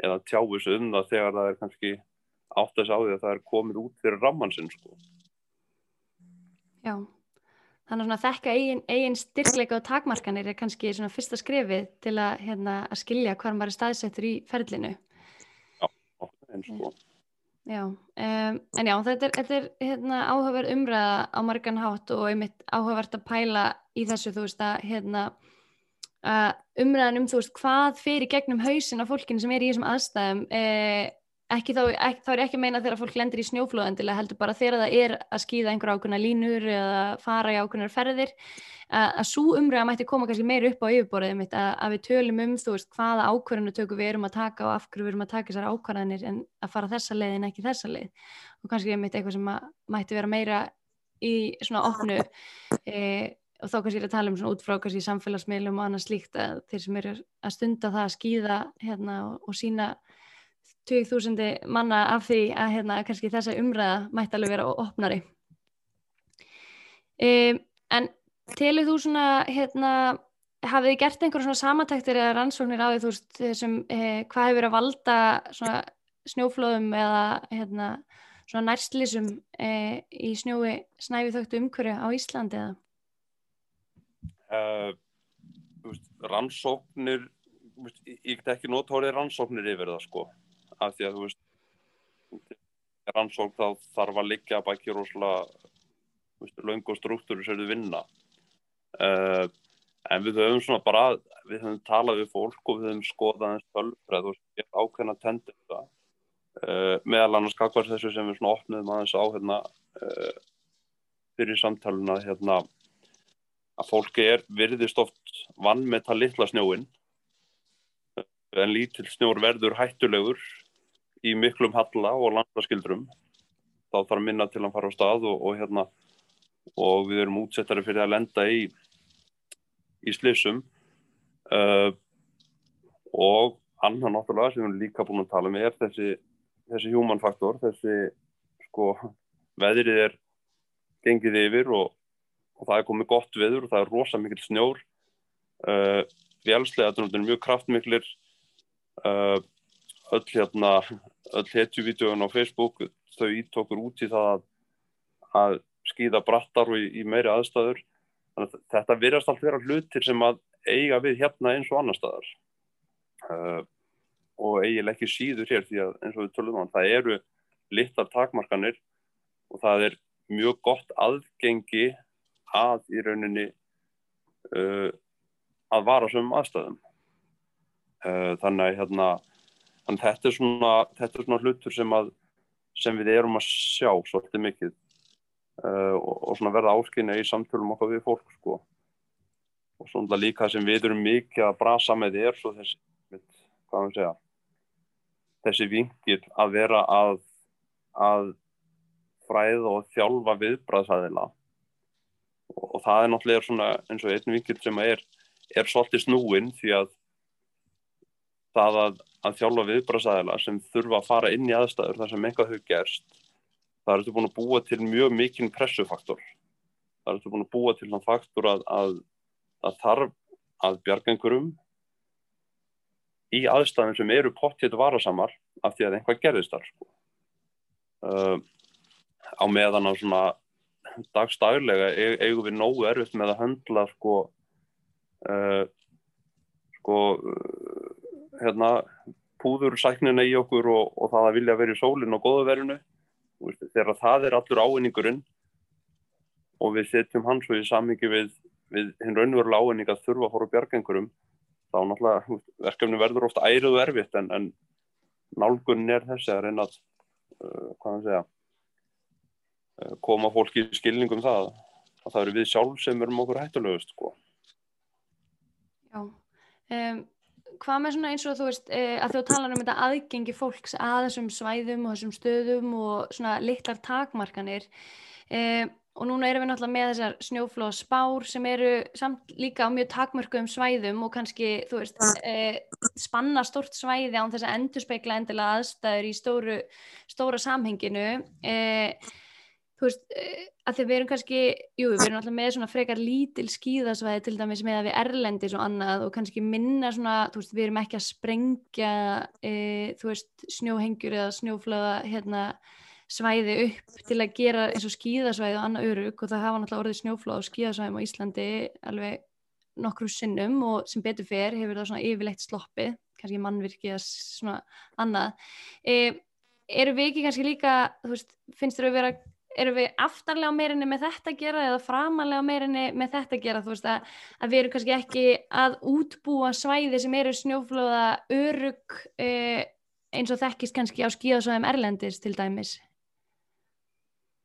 eða tjáus um það þegar það er kannski átt að sá því að það er komið út fyrir rammansinn sko.
Já, þannig að þekka eigin, eigin styrkleika og takmarkanir er kannski svona fyrsta skrifið til að, hérna, að skilja hvað maður er staðsettur í ferlinu.
Já, eins og.
Já, um, en já, þetta er, þetta er hérna, áhugaverð umræða á margan hátt og einmitt áhugavert að pæla í þessu, þú veist að hérna, uh, umræðan um þú veist hvað fyrir gegnum hausin af fólkinu sem er í þessum aðstæðum eh, ekki þá, ekki, þá er ekki að meina þegar fólk lendir í snjóflóðendilega heldur bara þegar það er að skýða einhver ákveðna línur eða fara í ákveðnar ferðir að, að svo umræða mætti koma kannski meir upp á yfirborðið mitt að, að við tölum um þú veist hvaða ákveðinu tökum við erum að taka og af hverju við erum að taka þessar ákveðanir en að fara þessa leið en ekki þessa leið. Og kannski er mitt eitthvað sem mætti vera meira í svona opnu e, og þá kannski er að tala um svona útfrá kannski samfélagsmiðlum og annað slíkt að þeir sem eru að stunda það að skýða hérna, og, og sína 20.000 manna af því að hérna, kannski þessa umræða mætti alveg vera opnari um, en telur þú svona hérna, hafið þið gert einhverjum svona samantæktir eða rannsóknir á því þú veist þessum, eh, hvað hefur verið að valda svona snjóflóðum eða hérna, svona nærslísum eh, í snjói snæfi þögtu umhverju á Íslandi eða?
Uh, veist, rannsóknir ég get ekki nótórið rannsóknir yfir það sko af því að þú veist rannsók þá þarf að liggja bækja rosalega laung og struktúri sem þú vinna. Uh, en við höfum svona bara, við höfum talað við fólk og við höfum skoðað eins tölfræð og gett ákveðna tendir það. Uh, meðal annars kakvar þessu sem við svona opnum aðeins á hérna uh, fyrir samtaluna hérna að fólki er virðist oft vann með það litla snjóin en lítill snjór verður hættulegur í miklum halla og landaskildrum þá þarf minna til að fara á stað og, og hérna og við erum útsettari fyrir að lenda í í slissum uh, og annan náttúrulega sem við líka búin að tala með um er þessi, þessi human faktor þessi sko veðrið er gengið yfir og, og það er komið gott veður og það er rosa mikil snjór. Uh, vélslega þetta er mjög kraftmiklir. Uh, öll hérna öll hetjuvídeóin á Facebook þau ítókur út í það að, að skýða brattar og í, í meiri aðstæður. Að þetta virðast allt vera hlutir sem að eiga við hérna eins og annar staðar. Uh, og eiginlega ekki síður hér því að eins og við tölum á það eru litlar takmarkanir og það er mjög gott aðgengi að í rauninni uh, að vara sem aðstæðum. Uh, þannig að hérna þannig þetta er svona, þetta er svona hlutur sem, að, sem við erum að sjá svolítið mikið uh, og, og svona verða áskynja í samtölum okkar við fólk sko. Og svona líka sem við erum mikið að brasa með er svo þessi hvað við segja þessi vingil að vera að að fræða og þjálfa viðbræðsæðila og, og það er náttúrulega svona eins og einn vingil sem er er svolítið snúin því að það að, að þjálfa viðbræðsæðila sem þurfa að fara inn í aðstæður þar sem eitthvað hefur gerst það er þetta búin að búa til mjög mikinn pressufaktor það er þetta búin að búa til þann faktor að, að, að þarf að bjarga einhverjum í aðstæðum sem eru pottið varasamar af því að einhvað gerðist þar sko. uh, á meðan á svona dagstaglega e eigum við nógu erfitt með að höndla sko uh, sko uh, hérna púður sæknina í okkur og, og það að vilja verið sólinn og góðaverinu þegar það er allur áinningurinn og við setjum hans og í samingi við, við hinn raunverulega áinning að þurfa að fóra bjargengurum þá náttúrulega verkefni verður ofta ærið og erfitt en, en nálgunni er þessi að reyna að uh, hvað hann segja uh, koma fólki í skilningum það að það eru við sjálf sem erum okkur hættulegust sko.
Já um, hvað með svona eins og þú veist e, að þú talar um þetta aðgengi fólks að þessum svæðum og þessum stöðum og svona litlar takmarkanir e, og núna erum við náttúrulega með þessar snjóflóða spár sem eru samt líka á mjög takmörku um svæðum og kannski þú veist e, spanna stort svæði án þess að endur speikla endilega aðstæður í stóru, stóra samhenginu og þú veist, eh, að því við erum kannski, jú, við erum alltaf með svona frekar lítil skíðasvæði til dæmis með að við erlendis og annað og kannski minna svona, þú veist, við erum ekki að sprengja, e, þú veist, snjóhengjur eða snjóflöða hérna svæði upp til að gera eins og skíðasvæði og annað örug og það hafa náttúrulega orðið snjóflöða og skíðasvæðum á Íslandi alveg nokkru sinnum og sem betur fer hefur það svona yfirleitt sloppið, kannski mannvirkið eða svona annað. E, eru við ekki kannski líka, þú veist, finnst þér að vera erum við aftarlega meirinni með þetta að gera eða framalega meirinni með þetta að gera? Þú veist að, að við erum kannski ekki að útbúa svæði sem eru snjóflóða örug eh, eins og þekkist kannski á skíðasvæðum Erlendis til dæmis.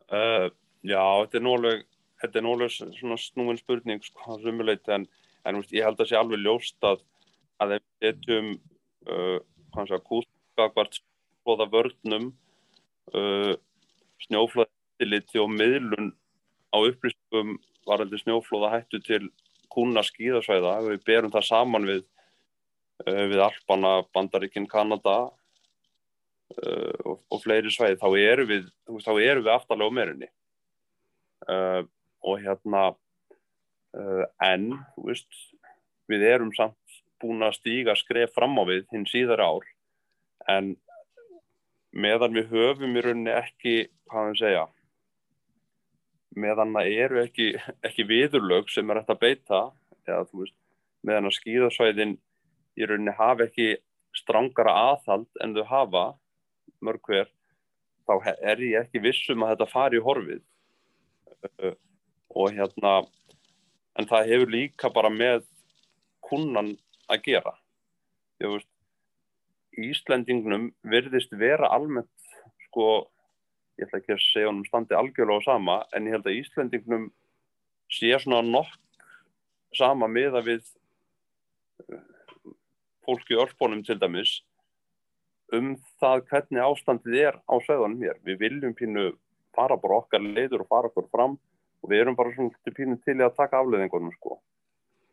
Uh, Já, þetta er nóguleg þetta er nóguleg svona snúin spurning sko, en, en veist, ég held að sé alveg ljóst að að ef við setjum uh, hvað sé að kúskakvart slóða vörnum uh, snjóflóða eftirliti og miðlun á upplýstum varandi snjóflóða hættu til kuna skíðasvæða. Við berum það saman við uh, við Alpana, Bandaríkinn, Kanada uh, og, og fleiri svæði. Þá eru við, við aftalega á meirinni uh, og hérna en veist, við erum samt búin að stíga skref fram á við hinn síðar ár. En meðan við höfum í rauninni ekki, hvað við segja meðan það eru ekki, ekki viðurlög sem er hægt að beita eða veist, meðan að skýðasvæðin í rauninni hafa ekki strángara aðhald en þau hafa mörg hver þá er ég ekki vissum að þetta fari í horfið. Uh, og hérna en það hefur líka bara með kunnan að gera. Ég veist Íslendingnum virðist vera almennt sko, ég ætla ekki að segja honum standi algjörlega á sama en ég held að Íslendingnum sé svona nokk sama miða við fólki örfbónum til dæmis um það hvernig ástandið er á söðunum hér. Við viljum pínu fara bara okkar leiður og fara okkur fram og við erum bara svona pínu til að taka afleðingunum sko.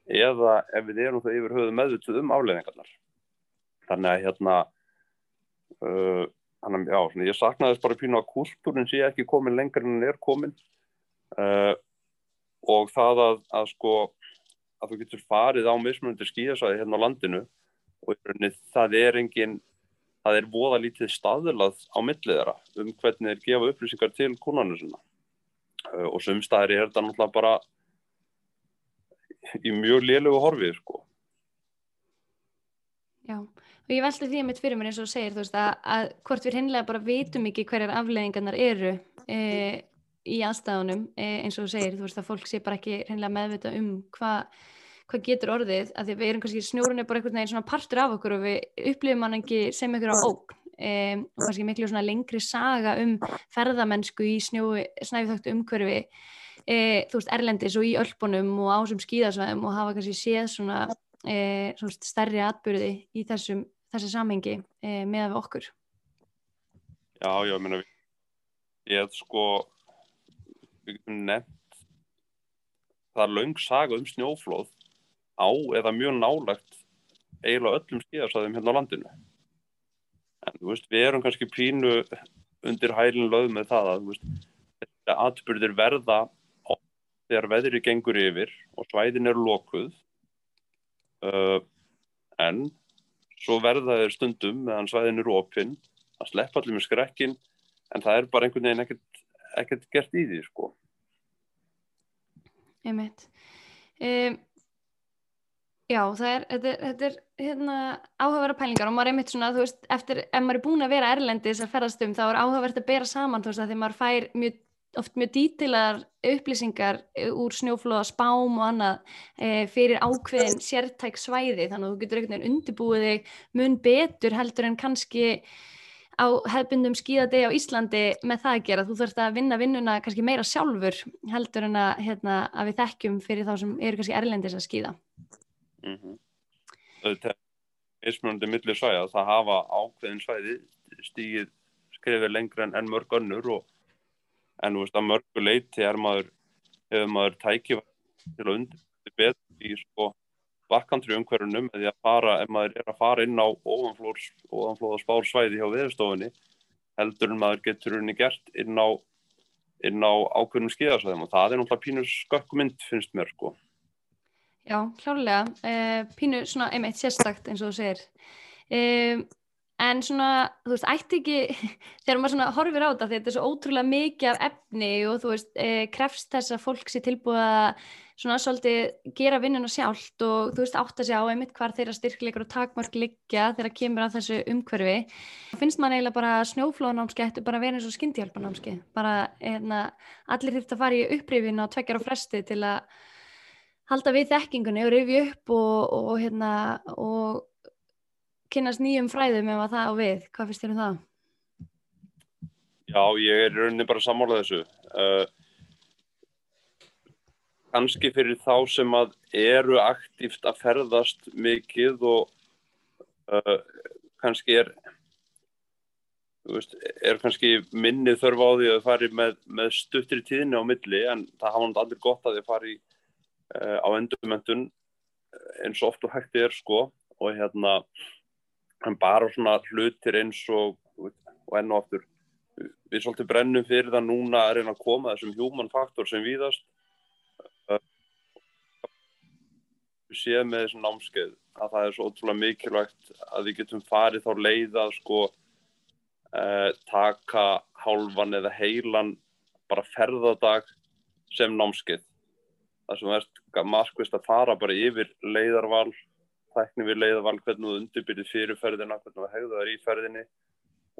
Eða ef við erum það yfir höfuð meðvituð um afleðingarnar. Þannig að hérna, uh, hann, já, svona, ég saknaði þess bara pínu að kultúrin sé ekki komin lengur en er komin uh, og það að, að sko að þú getur farið á mismunandi skíðasæði hérna á landinu og það er engin það er voða lítið staðilað á millið þeirra um hvernig þeir gefa upplýsingar til kúnarnu sinna. Uh, og sumstæðir er þetta náttúrulega bara í mjög liðlegu horfið sko.
Já, og ég veldi því að mitt fyrir mér eins og segir þú veist að, að hvort við hinnlega bara vitum ekki hverjar afleðingarnar eru e, í aðstæðunum e, eins og segir þú veist að fólk sé bara ekki hinnlega meðvita um hvað hvað getur orðið, að því við erum kannski snjórun er bara einhvern veginn svona partur af okkur og við upplifum hann ekki sem einhverja óg um, og kannski miklu svona lengri saga um ferðamennsku í snæfithögt umhverfi e, þú veist, Erlendis og í Ölpunum og ásum skíðasvæðum og hafa kannski séð svona, e, stærri atbyrði í þessum, þessu samhengi e, með okkur.
Já, já, ég meina ég hef sko við nefnt það er laung saga um snjóflóð á eða mjög nálagt eiginlega öllum skíðarsæðum hérna á landinu. En þú veist, við erum kannski pínu undir hælinn lögð með það að veist, þetta atbyrðir verða þegar veðri gengur yfir og svæðin er lokuð uh, en svo verða þeir stundum meðan svæðin eru opinn að sleppa allir með skrekkin en það er bara einhvern veginn ekkert, ekkert gert í því sko.
Meit um, Já, það er, þetta þetta er hérna, áhugaverða pælingar og maður er einmitt svona, þú veist, eftir, ef maður er búin að vera erlendis að ferðast um, þá er áhugavert að bera saman, þú veist, að því maður fær mjög, oft mjög dítilar upplýsingar eh, úr snjóflóða spám og annað e, fyrir ákveðin sértæk svæði, þannig að þú getur einhvern veginn undirbúið þig mun betur heldur en kannski á hefbundum skíðadegi á Íslandi með það að gera, þú þurft að vinna vinnuna kannski meira sjálfur heldur en að, hérna, að við þekkjum fyrir þá sem eru kannski erlendis að skíða.
Mm -hmm. Það er mismunandi millir svæða, það hafa ákveðin svæði stígið skrifir lengra en, en mörg önnur og en veist, að mörgu leiti er maður hefur maður tækið til að undir betur í sko bakkantri umhverjunum eða að fara, ef maður er að fara inn á ofanflóða spársvæði hjá viðstofunni heldur en maður getur unni gert inn á, inn á ákveðnum skíðarsvæðum og það er náttúrulega pínur skökkumynd finnst mér sko.
Já, klálega, uh, pínu svona einmitt sérstakt eins og þú segir. Um, en svona, þú veist, ætti ekki (laughs) þegar maður svona horfir á þetta þetta er svo ótrúlega mikið af efni og þú veist, uh, krefst þess að fólk sé tilbúið að svona svolítið gera vinnuna sjálft og þú veist, átt að sjá einmitt hvar þeirra styrkleikar og takmark liggja þegar kemur að þessu umhverfi. Finnst maður eiginlega bara snjóflóðnámski ættu bara að vera eins og skyndihjálpanámski bara, hérna, allir þurft að fara í upprýfin og tvekjar á fresti til að halda við þekkingunni og rifja upp og, og, hérna, og kynast nýjum fræðum ef að það á við. Hvað finnst þér um það?
Já, ég er rauninni bara sammálað þessu. Uh, Kanski fyrir þá sem að eru aktíft að ferðast mikið og uh, kannski er, veist, er kannski minni þörf á því að fari með, með stuttir tíðinni á milli en það hafa náttúrulega allir gott að þið fari í uh, á endurmöndun eh, eins og oft og hægt er sko og hérna bara svona hlutir eins og og enn og aftur við svolítið brennum fyrir það núna að reyna að koma þessum human faktor sem víðast við séum með þessum námskeið að það er svo ótrúlega mikilvægt að við getum farið þá leið að sko uh, taka hálfan eða heilan bara ferðadag sem námskeið. Það sem er markvist að fara bara yfir leiðarval tækni við leiðarval, hvernig þú undirbyrðir fyrirferðina, hvernig þú hegður þar í ferðinni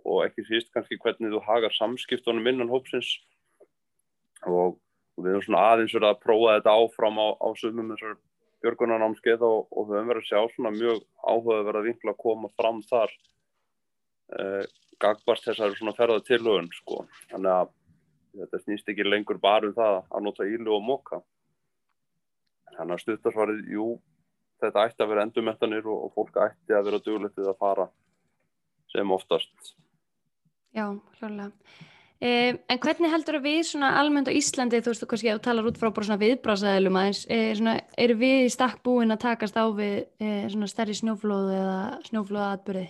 og ekki síst kannski hvernig þú hagar samskiptunum innan hópsins og, og við erum svona aðeins verið að prófa þetta áfram á, á sumum þessar björgunanámskeið og, og við höfum verið að sjá svona mjög áhuga verið að vinkla að koma fram þar uh, gagbast þessari svona ferða tilhugun sko. Þannig að þetta snýst ekki lengur bara um það að nota ílu og móka. Þannig að stuttasvarið, jú, þetta ætti að vera endurmettanir og, og fólk ætti að vera dugletið að fara sem oftast.
Já, hljóðlega. Eh, en hvernig heldur að við svona almennt á Íslandi, þú veist þú kannski að talar út frá bara svona viðbrásaðilum aðeins, eh, svona, eru við í stakk búin að takast á við eh, svona stærri snjóflóðu eða snjóflóða atbyrði?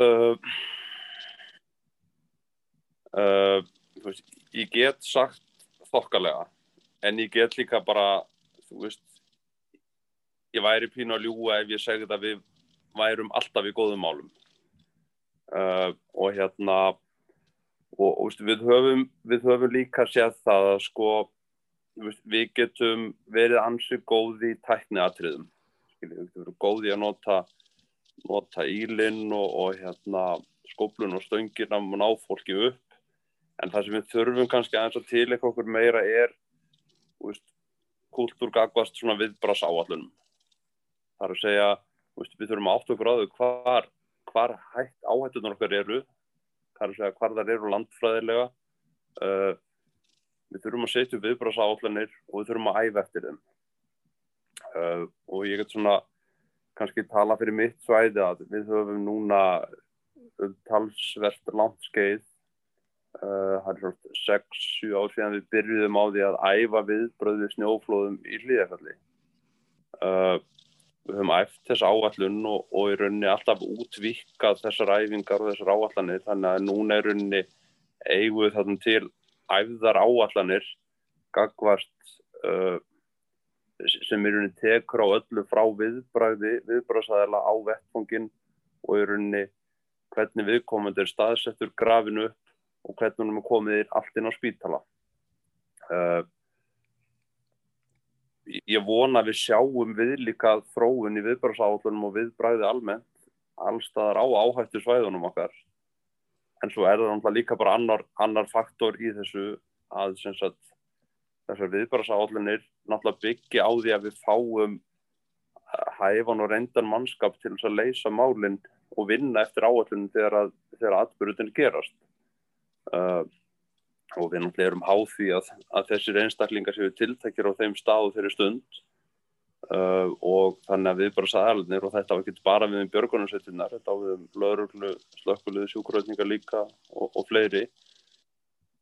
Uh, uh, ég get sagt þokkalega, en ég get líka bara, þú veist, ég væri pínu að ljúa ef ég segði að við værum alltaf í góðum málum. Uh, og hérna og, og við, höfum, við höfum líka séð það að sko við getum verið ansið góði í tækniatriðum. Við getum góði að nota nota ílinn og, og hérna skoblun og stöngir að ná fólki upp. En það sem við þurfum kannski aðeins að tileka okkur meira er kultúrgagvast svona viðbras áallunum það er að segja við þurfum að átt okkur á þau hvar hvar hægt áhættunar okkar eru. Segja, hvar þar eru landfræðilega. Uh, við þurfum að setja viðbráðs áallanir og við þurfum að æfa eftir þeim. Uh, og ég get svona kannski tala fyrir mitt svæði að við höfum núna talsvert langt skeið uh, það er svona 6-7 ár síðan við byrjuðum á því að æfa viðbröðið snjóflóðum í hlýðarfalli uh, við höfum æft þess áallun og, og í rauninni alltaf útvikað þessar æfingar og þessar áallanir þannig að núna er rauninni eiguð þarna til æfðar áallanir gagvart uh, sem í rauninni tekur á öllu frá viðbræði viðbræðsæðila á vettfongin og í rauninni hvernig viðkomandi er staðsettur grafinu upp og hvernig hann er komið allt inn á spítala. Uh, ég vona við sjáum viðlíkað þróun í viðbræðsállunum og viðbræði almennt allstaðar á áhættu svæðunum okkar. En svo er það náttúrulega líka bara annar, annar faktor í þessu að sagt, þessar viðbræðsállunir náttúrulega byggja á því að við fáum hæfan og reyndan mannskap til þess að leysa málinn og vinna eftir áallunum þegar, þegar atbyrjutin gerast uh, og við náttúrulega erum háð því að, að þessir einstaklingar séu tiltækir á þeim staðu þeirri stund. Uh, og þannig að við bara saðalunir og þetta var ekki bara við um björgunarsveitinnar, þetta var við um lauruglu, slökkuluðu, sjúkuröðningar líka og, og fleiri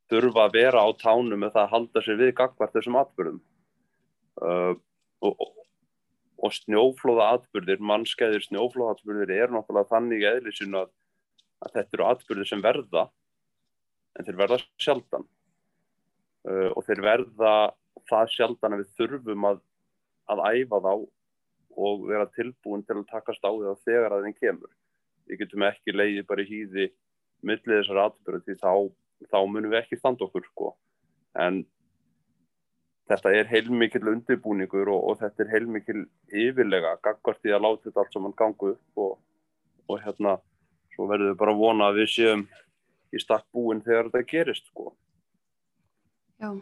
þurfa að vera á tánu með það að halda sér við gagvart þessum atbyrðum uh, og, og, snjóflóða atbyrðir, mannskæðir snjóflóða atbyrðir er náttúrulega þannig eðlisinn að, að þetta eru atbyrðir sem verða en þeir verða sjaldan uh, og þeir verða það sjaldan að við þurfum að, að æfa þá og vera tilbúin til að takast á því þegar að þeim kemur. Við getum ekki leiðið bara í hýði millið þessar atbyrðu því þá, þá munum við ekki standa okkur sko. En þetta er heilmikil undirbúningur og, og þetta er heilmikil yfirlega gagvart í að láta þetta allt saman gangu upp og, og hérna svo verður við bara að vona að við séum í stakk búin þegar þetta gerist sko.
Já,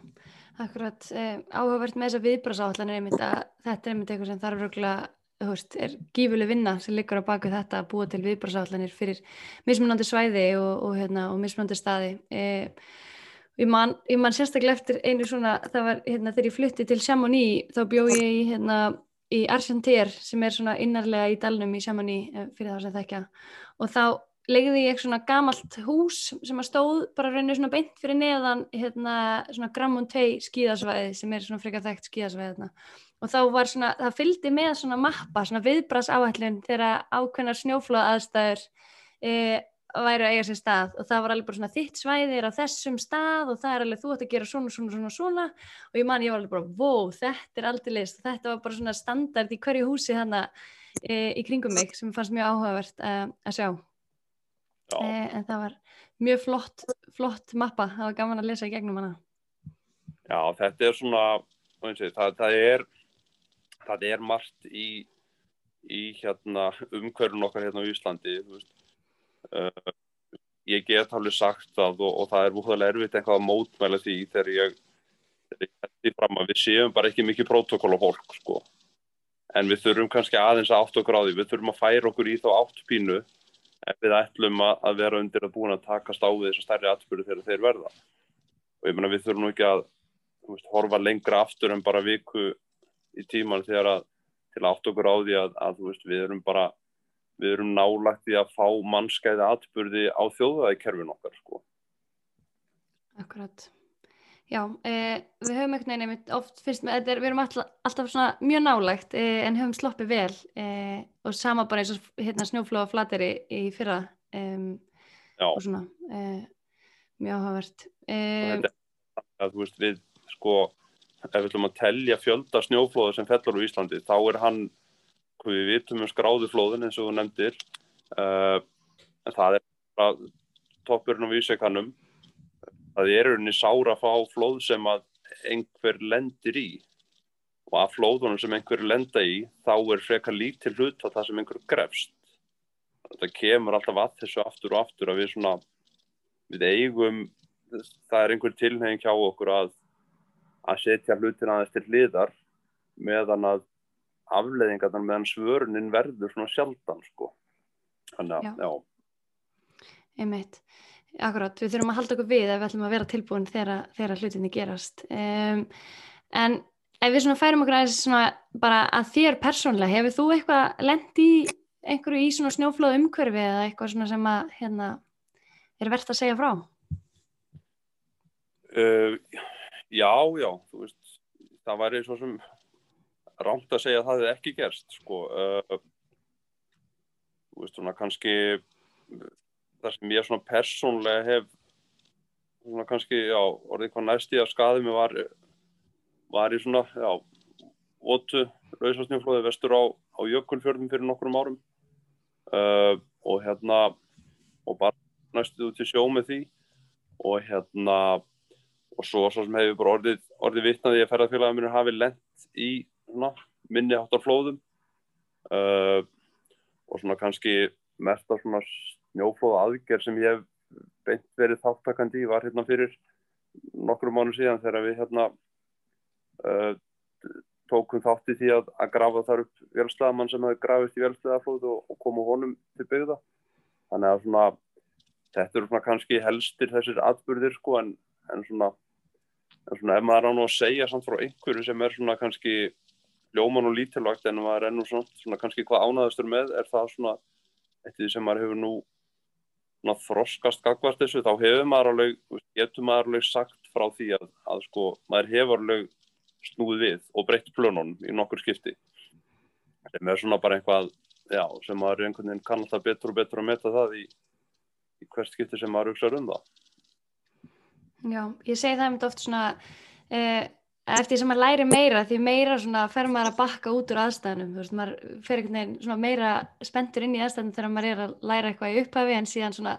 akkurat. Eh, áhugavert með þessa viðbrasáallan er einmitt að þetta er einmitt eitthvað sem þarf röglega veist, er gífuleg vinna sem liggur á baku þetta að búa til viðbrasáallanir fyrir mismunandi svæði og, og, hérna, og mismunandi staði. Eh, ég man, ég man sérstaklega eftir einu svona, það var hérna þegar ég flutti til Chamonix, þá bjóð ég í hérna í Argentier sem er svona innarlega í dalnum í Chamonix eh, fyrir þá sem þekkja. Og þá legði ég svona gamalt hús sem að stóð bara rauninu svona beint fyrir neðan hérna svona Gramontei skíðasvæði sem er svona frikar þekkt skíðasvæði hérna. og þá var svona, það fylgdi með svona mappa, svona viðbras áhællin þegar ákveðnar snjóflóða aðstæður e, væri að eiga sér stað. Og það var alveg bara svona þitt svæði er á þessum stað og það er alveg þú ætti að gera svona, svona, svona, svona. Og ég man ég var alveg bara, wow, þetta er aldrei list. Þetta var bara svona standard í hverju húsi þannig e, í kringum mig sem fannst mjög áhugavert e, að sjá. eh, en það var mjög flott, flott mappa, það var gaman að lesa í gegnum hana.
Já, þetta er svona sé, það, það er það er margt í í hérna umhverjum okkar hérna á Íslandi uh, ég get alveg sagt það og, og það er útlæðilega erfitt eitthvað að mótmæla því þegar ég að við séum bara ekki mikið prótokoll á fólk sko. en við þurfum kannski aðeins að átt okkur á því við þurfum að færa okkur í þá áttpínu ef við ætlum að vera undir að búin að takast á við þessu stærri atbyrðu þegar þeir verða og ég menna við þurfum ekki að veist, horfa lengra aftur en bara viku í tíman þegar að til átt okkur á því að, að veist, við erum bara við erum nálagt í að fá mannskæði atbyrði á þjóðaði kerfin okkar sko.
Akkurat Já, eh, við höfum einhvern veginn oft fyrst með þetta, við erum alltaf, alltaf mjög nálægt eh, en höfum sloppið vel eh, og sama bara eins og hérna, snjóflóða flateri í fyrra og svona eh, mjög áhugavert.
Er þú veist við sko ef við ætlum að tellja fjölda snjóflóða sem fellur á Íslandi þá er hann, hvað við vitum um skráðuflóðin eins og þú nefndir eh, en það er bara toppurinn á vísekannum það er unni sára að fá flóð sem að einhver lendir í. Og að flóðunum sem einhver lenda í þá er frekar lítil hlut á það sem einhver grefst þetta kemur alltaf að þessu aftur og aftur að við svona við eigum, það er einhver tilhenging hjá okkur að að setja hlutin aðeins til liðar meðan að afleðingarnar meðan svörunin verður svona sjaldan sko. Þannig að, já,
já. Einmitt Akkurát, við þurfum að halda okkur við ef við ætlum að vera tilbúin þegar, hlutinni gerast. Um, en ef við svona færum okkur aðeins bara að þér persónlega, hefur þú eitthvað lend í einhverju í svona snjóflóð umhverfi eða eitthvað svona sem að hérna er verðt að segja frá?
Uh, já, já, þú veist, það væri svo sem rámt að segja að það hefði ekki gerst, sko. Uh, þú veist, svona kannski það sem ég svona persónlega hef svona kannski, já, orðið hvað næst í að skaði mig var var í svona, já ótu lausastnjóflóði vestur á, á Jökulfjörðum fyrir nokkrum árum. Uh, og hérna og bara næstuð út í sjó með því. Og hérna og svo, svo sem hefur bara orðið orðið vittnaði að ferðarfélagið mér hafi lent í svona, minni áttar flóðum. Uh, og svona kannski mest að svona snjóflóða aðgerð sem ég hef beint verið þáttakandi í var hérna fyrir nokkru mánu síðan þegar við hérna uh, tókum þátti því að, að grafa þar upp vélstæðamann sem hefði grafist í vélstæðaflóð og, og koma honum til byggða. Þannig að svona þetta eru svona kannski helstir þessir atbyrðir sko en, en svona en svona ef maður á nú að segja samt frá einhverju sem er svona kannski ljóman og lítilvægt en maður er ennú svona, svona kannski hvað ánaðastur með er það svona eitt því sem maður hefur nú þroskast gagvart þessu þá hefur maður alveg, getur maður alveg sagt frá því að, að sko maður hefur alveg snúið við og breytt plönunum í nokkur skipti. Sem er svona bara einhvað já, sem maður einhvern veginn kann alltaf betur og betur að meta það í, í hvert skipti sem maður hugsaður um það.
Já, ég segi það um þetta oft svona eh, eftir sem maður læri meira því meira svona fer maður að bakka út úr aðstæðanum þú veist, maður fer einhvern veginn svona meira spenntur inn í aðstæðanum þegar maður er að læra eitthvað í upphafi en síðan svona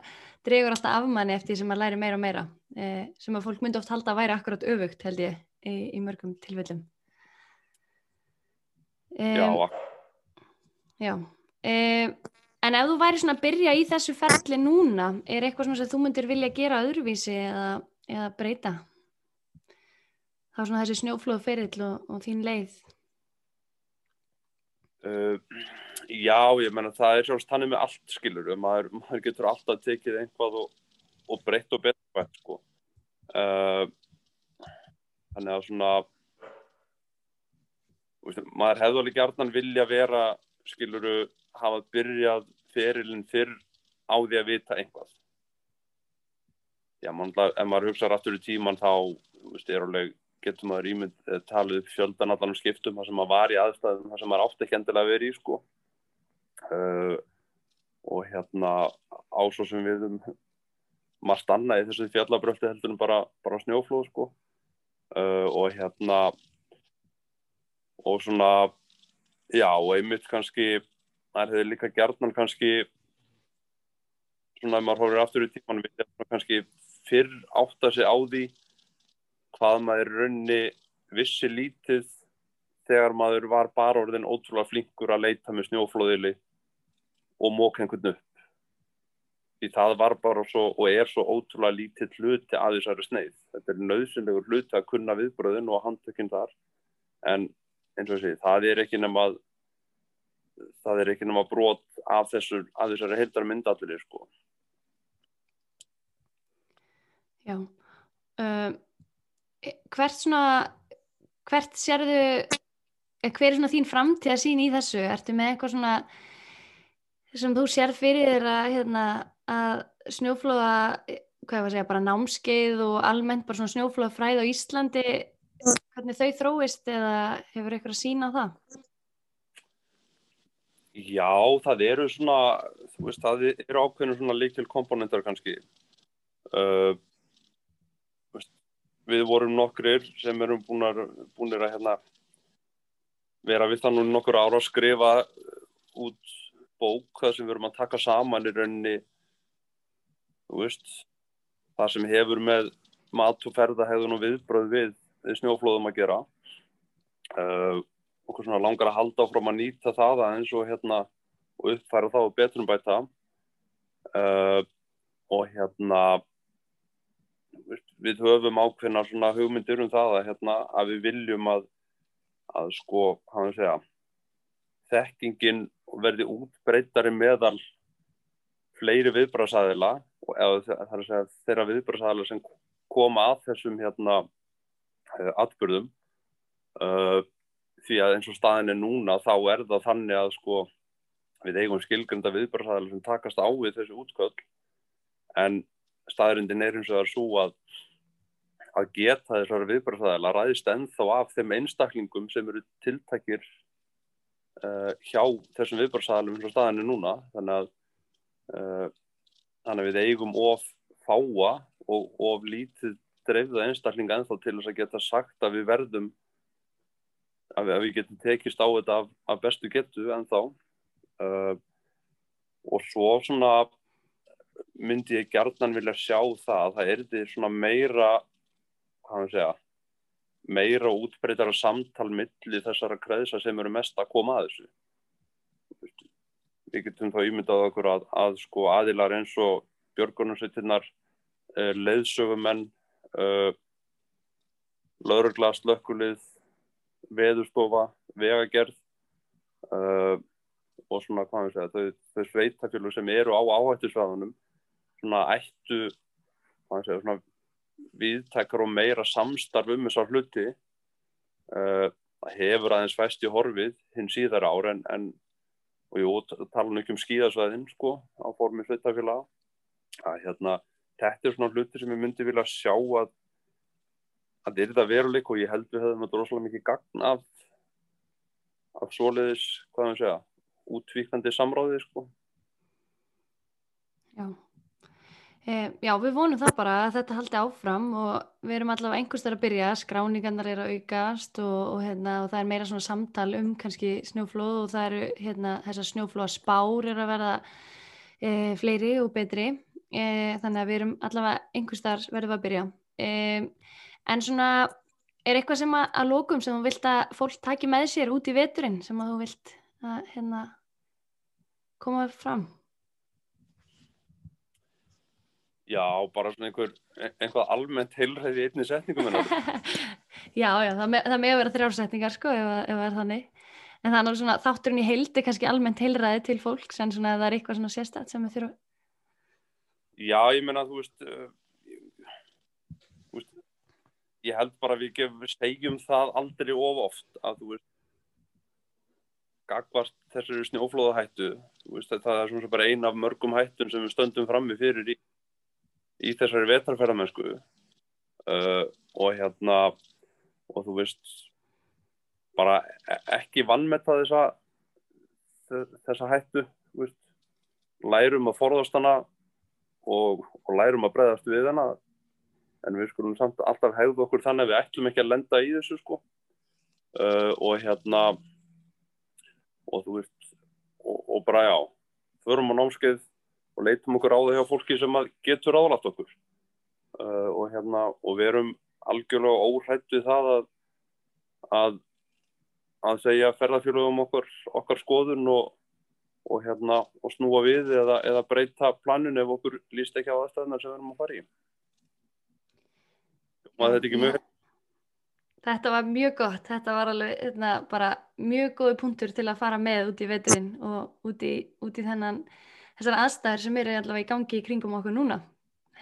dregur alltaf af manni eftir sem maður læri meira og meira eh, sem að fólk myndi oft halda að væri akkurat öfugt held ég í, í mörgum tilfellum.
Um, Já
Já. Um, En ef þú væri svona að byrja í þessu ferli núna, er eitthvað sem þú myndir vilja gera öðruvísi eða, eða breyta? Þá svona þessi snjóflóðu ferill og, og þín leið?
Uh, já, ég menna það er sjálfst þannig með allt skilur maður, maður getur alltaf tekið einhvað og, og breytt og betra sko. uh, þannig að svona veist, maður hefði alveg gærtan vilja vera skiluru hafa byrjað ferilinn fyrr á því að vita einhvað já, mann, ef maður hugsaður aftur í tíman þá veist, er alveg getur maður ímynd eh, talið upp fjöldan allan um skiptum þar sem maður var í aðstæðum þar sem maður átti ekki endilega að vera í sko. Uh, og hérna ásó sem við um margt annað í þessu fjallabröldi heldur en bara, bara snjóflóð sko. Uh, og hérna og svona já og einmitt kannski það hefur líka gerðnan kannski svona ef maður hóður aftur í tíman við kannski fyrr átta sig á því hvað maður raunni vissi lítið þegar maður var bara orðin ótrúlega flinkur að leita með snjóflóðili og mók einhvern upp því það var bara svo og er svo ótrúlega lítið hluti að þessari sneið. Þetta er nöðsynlegur hluti að kunna viðbröðin og handtökinn þar en eins og þessi, það er ekki nema það er ekki nema brot af þessu, af þessari heildar myndallir sko.
Já uh, hvert svona hvert sérðu eh, hver er svona þín framtíð að sín í þessu ertu með eitthvað svona sem þú sér fyrir þér að, hérna, að snjóflóða hvað var að segja, bara námskeið og almennt bara svona snjóflóða fræð á Íslandi hvernig þau þróist eða hefur eitthvað að sína á það?
Já, það eru svona þú veist, það eru ákveðinu svona líktil komponentar kannski uh, við vorum nokkrir sem erum búinir að hérna, vera við þannig nokkur ára að skrifa út bók það sem við erum að taka saman í rauninni veist, það sem hefur með mat og ferðahegðun og viðbröð við, við snjóflóðum að gera. Uh, okkur svona langar að halda áfram að nýta það eins og hérna uppfæra það og betrum bæta uh, og hérna við höfum ákveðna svona hugmyndir um það að, hérna, að við viljum að, að sko, hann segja, þekkingin verði útbreytari meðal fleiri viðbrásæðila þeirra viðbrásæðila sem koma að þessum hérna eh, atbyrðum uh, því að eins og staðin er núna þá er það þannig að sko við eigum skilgrunda viðbrásæðila sem takast á við þessu útköll en staðrindin er eins og það er svo að að geta þessar viðbröðsæðila ræðist ennþá af þeim einstaklingum sem eru tiltakir uh, hjá þessum viðbröðsæðalum eins og staðinni núna. Þannig að, uh, þannig að við eigum of fáa og of lítið dreifða einstaklinga ennþá til þess að geta sagt að við verðum að við, að við getum tekist á þetta af, af bestu getu ennþá. Uh, og svo svona myndi ég gerðnan vilja sjá það. Að það er því svona meira hvað við segja meira útbreytar og samtal milli þessara kreðsa sem eru mest að koma að þessu. Við getum þá ímyndað okkur að, að sko aðilar eins og björgunarsveitinnar uh, leiðsögumenn uh, laurugla, slökkulið veðurstofa, vegagerð uh, og svona hvað við segja þau, þau sveitafjölu sem eru á áhættisvæðunum svona ættu segja, svona viðtækar og meira samstarf um þessar hluti uh, hefur aðeins fæst í horfið hinn síðar ár en, en og jú, tala nú ekki um skíðasvæðin sko, á formi hlutafélag að hérna, þetta er svona hluti sem ég myndi vilja sjá að að þetta er þetta veruleik og ég held við hefðum þetta rosalega mikið gagn af af svoleiðis, hvað maður segja útvíkandi samráði sko.
Já já, við vonum það bara að þetta haldi áfram og við erum allavega einhverstað að byrja, skráningarnar er að aukast og, og, hérna, og það er meira svona samtal um kannski snjóflóð og það eru hérna, þessar snjóflóða spár er að verða e, fleiri og betri, e, þannig að við erum allavega einhverstað verðum að byrja. En svona, er eitthvað sem að, að lókum sem þú vilt að fólk taki með sér út í veturinn sem að þú vilt að hérna, koma fram?
Já, bara svona einhver, einhvað almennt heilræði í einni setningum (laughs)
Já, já, það með, að vera þrjársetningar sko, ef, ef það er þannig. En það er svona, þátturinn í heildi kannski almennt heilræði til fólks, en svona það er eitthvað svona sérstætt sem við þurfum
Já, ég menna, þú veist uh, þú veist ég held bara við gefum segjum það aldrei of oft að þú veist gagvart þessari snjóflóðahættu veist, það er svona bara eina af mörgum hættun sem við stöndum frammi fyrir í í þessari vetarferðamennsku uh, og hérna og þú veist bara e-, ekki vannmetta þessa þessa hættu veist, lærum að forðast hana og, og lærum að breyðast við hana en við skulum samt alltaf hegðu okkur þannig að við ætlum ekki að lenda í þessu sko. Uh, og hérna og þú veist og, og bara já, förum á námskeið og leitum okkur það hjá fólki sem getur álætt okkur uh, og, hérna, og við erum algjörlega óhætt við það að, að, að segja ferðarfjörðum okkar, okkar skoðun og, og, hérna, og snúa við eða, eða breyta planun ef okkur líst ekki á aðstæðunar sem við erum að fara í. Og þetta er ekki mjög...
Þetta var mjög gott, þetta var alveg hérna, bara mjög góði punktur til að fara með út í veturinn og út í, út í þennan, þessar aðstæður sem eru allavega í gangi í kringum okkur núna,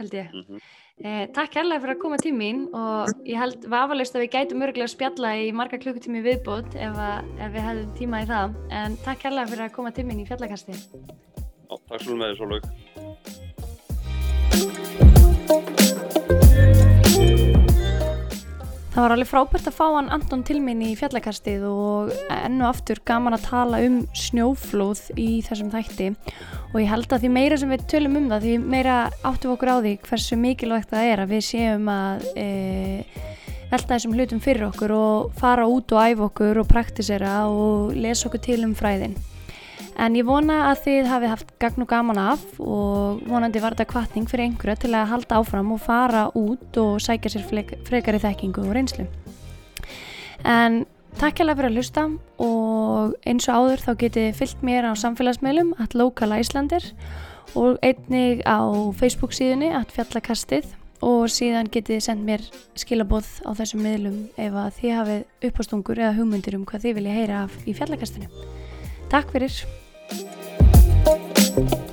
held ég. Mm -hmm. eh, takk hérlega fyrir að koma til mín og ég held vafalust að við gætum örgulega að spjalla í marga klukkutími viðbót ef, að, ef við hefðum tíma í það, en takk hérlega fyrir að koma til mín í fjallakasti.
Já, takk svo með því, Sólug.
Það var alveg frábært að fá hann Anton til minn í fjallakastið og ennu aftur gaman að tala um snjóflóð í þessum þætti og ég held að því meira sem við tölum um það því meira áttum okkur á því hversu mikilvægt það er að við séum að e, velta þessum hlutum fyrir okkur og fara út og æfa okkur og praktisera og lesa okkur til um fræðin. En ég vona að þið hafið haft gagn og gaman af og vonandi var þetta kvartning fyrir einhverja til að halda áfram og fara út og sækja sér frekari þekkingu og reynslu. En takk hjálpa fyrir að hlusta og eins og áður þá getið fyllt mér á samfélagsmeilum at Local Icelandir og einnig á Facebook síðunni at Fjallakastið og síðan getið sendt mér skilabóð á þessum miðlum ef að þið hafið uppástungur eða hugmyndir um hvað þið vilja heyra af í Fjallakastinu. Takk fyrir! Thank you.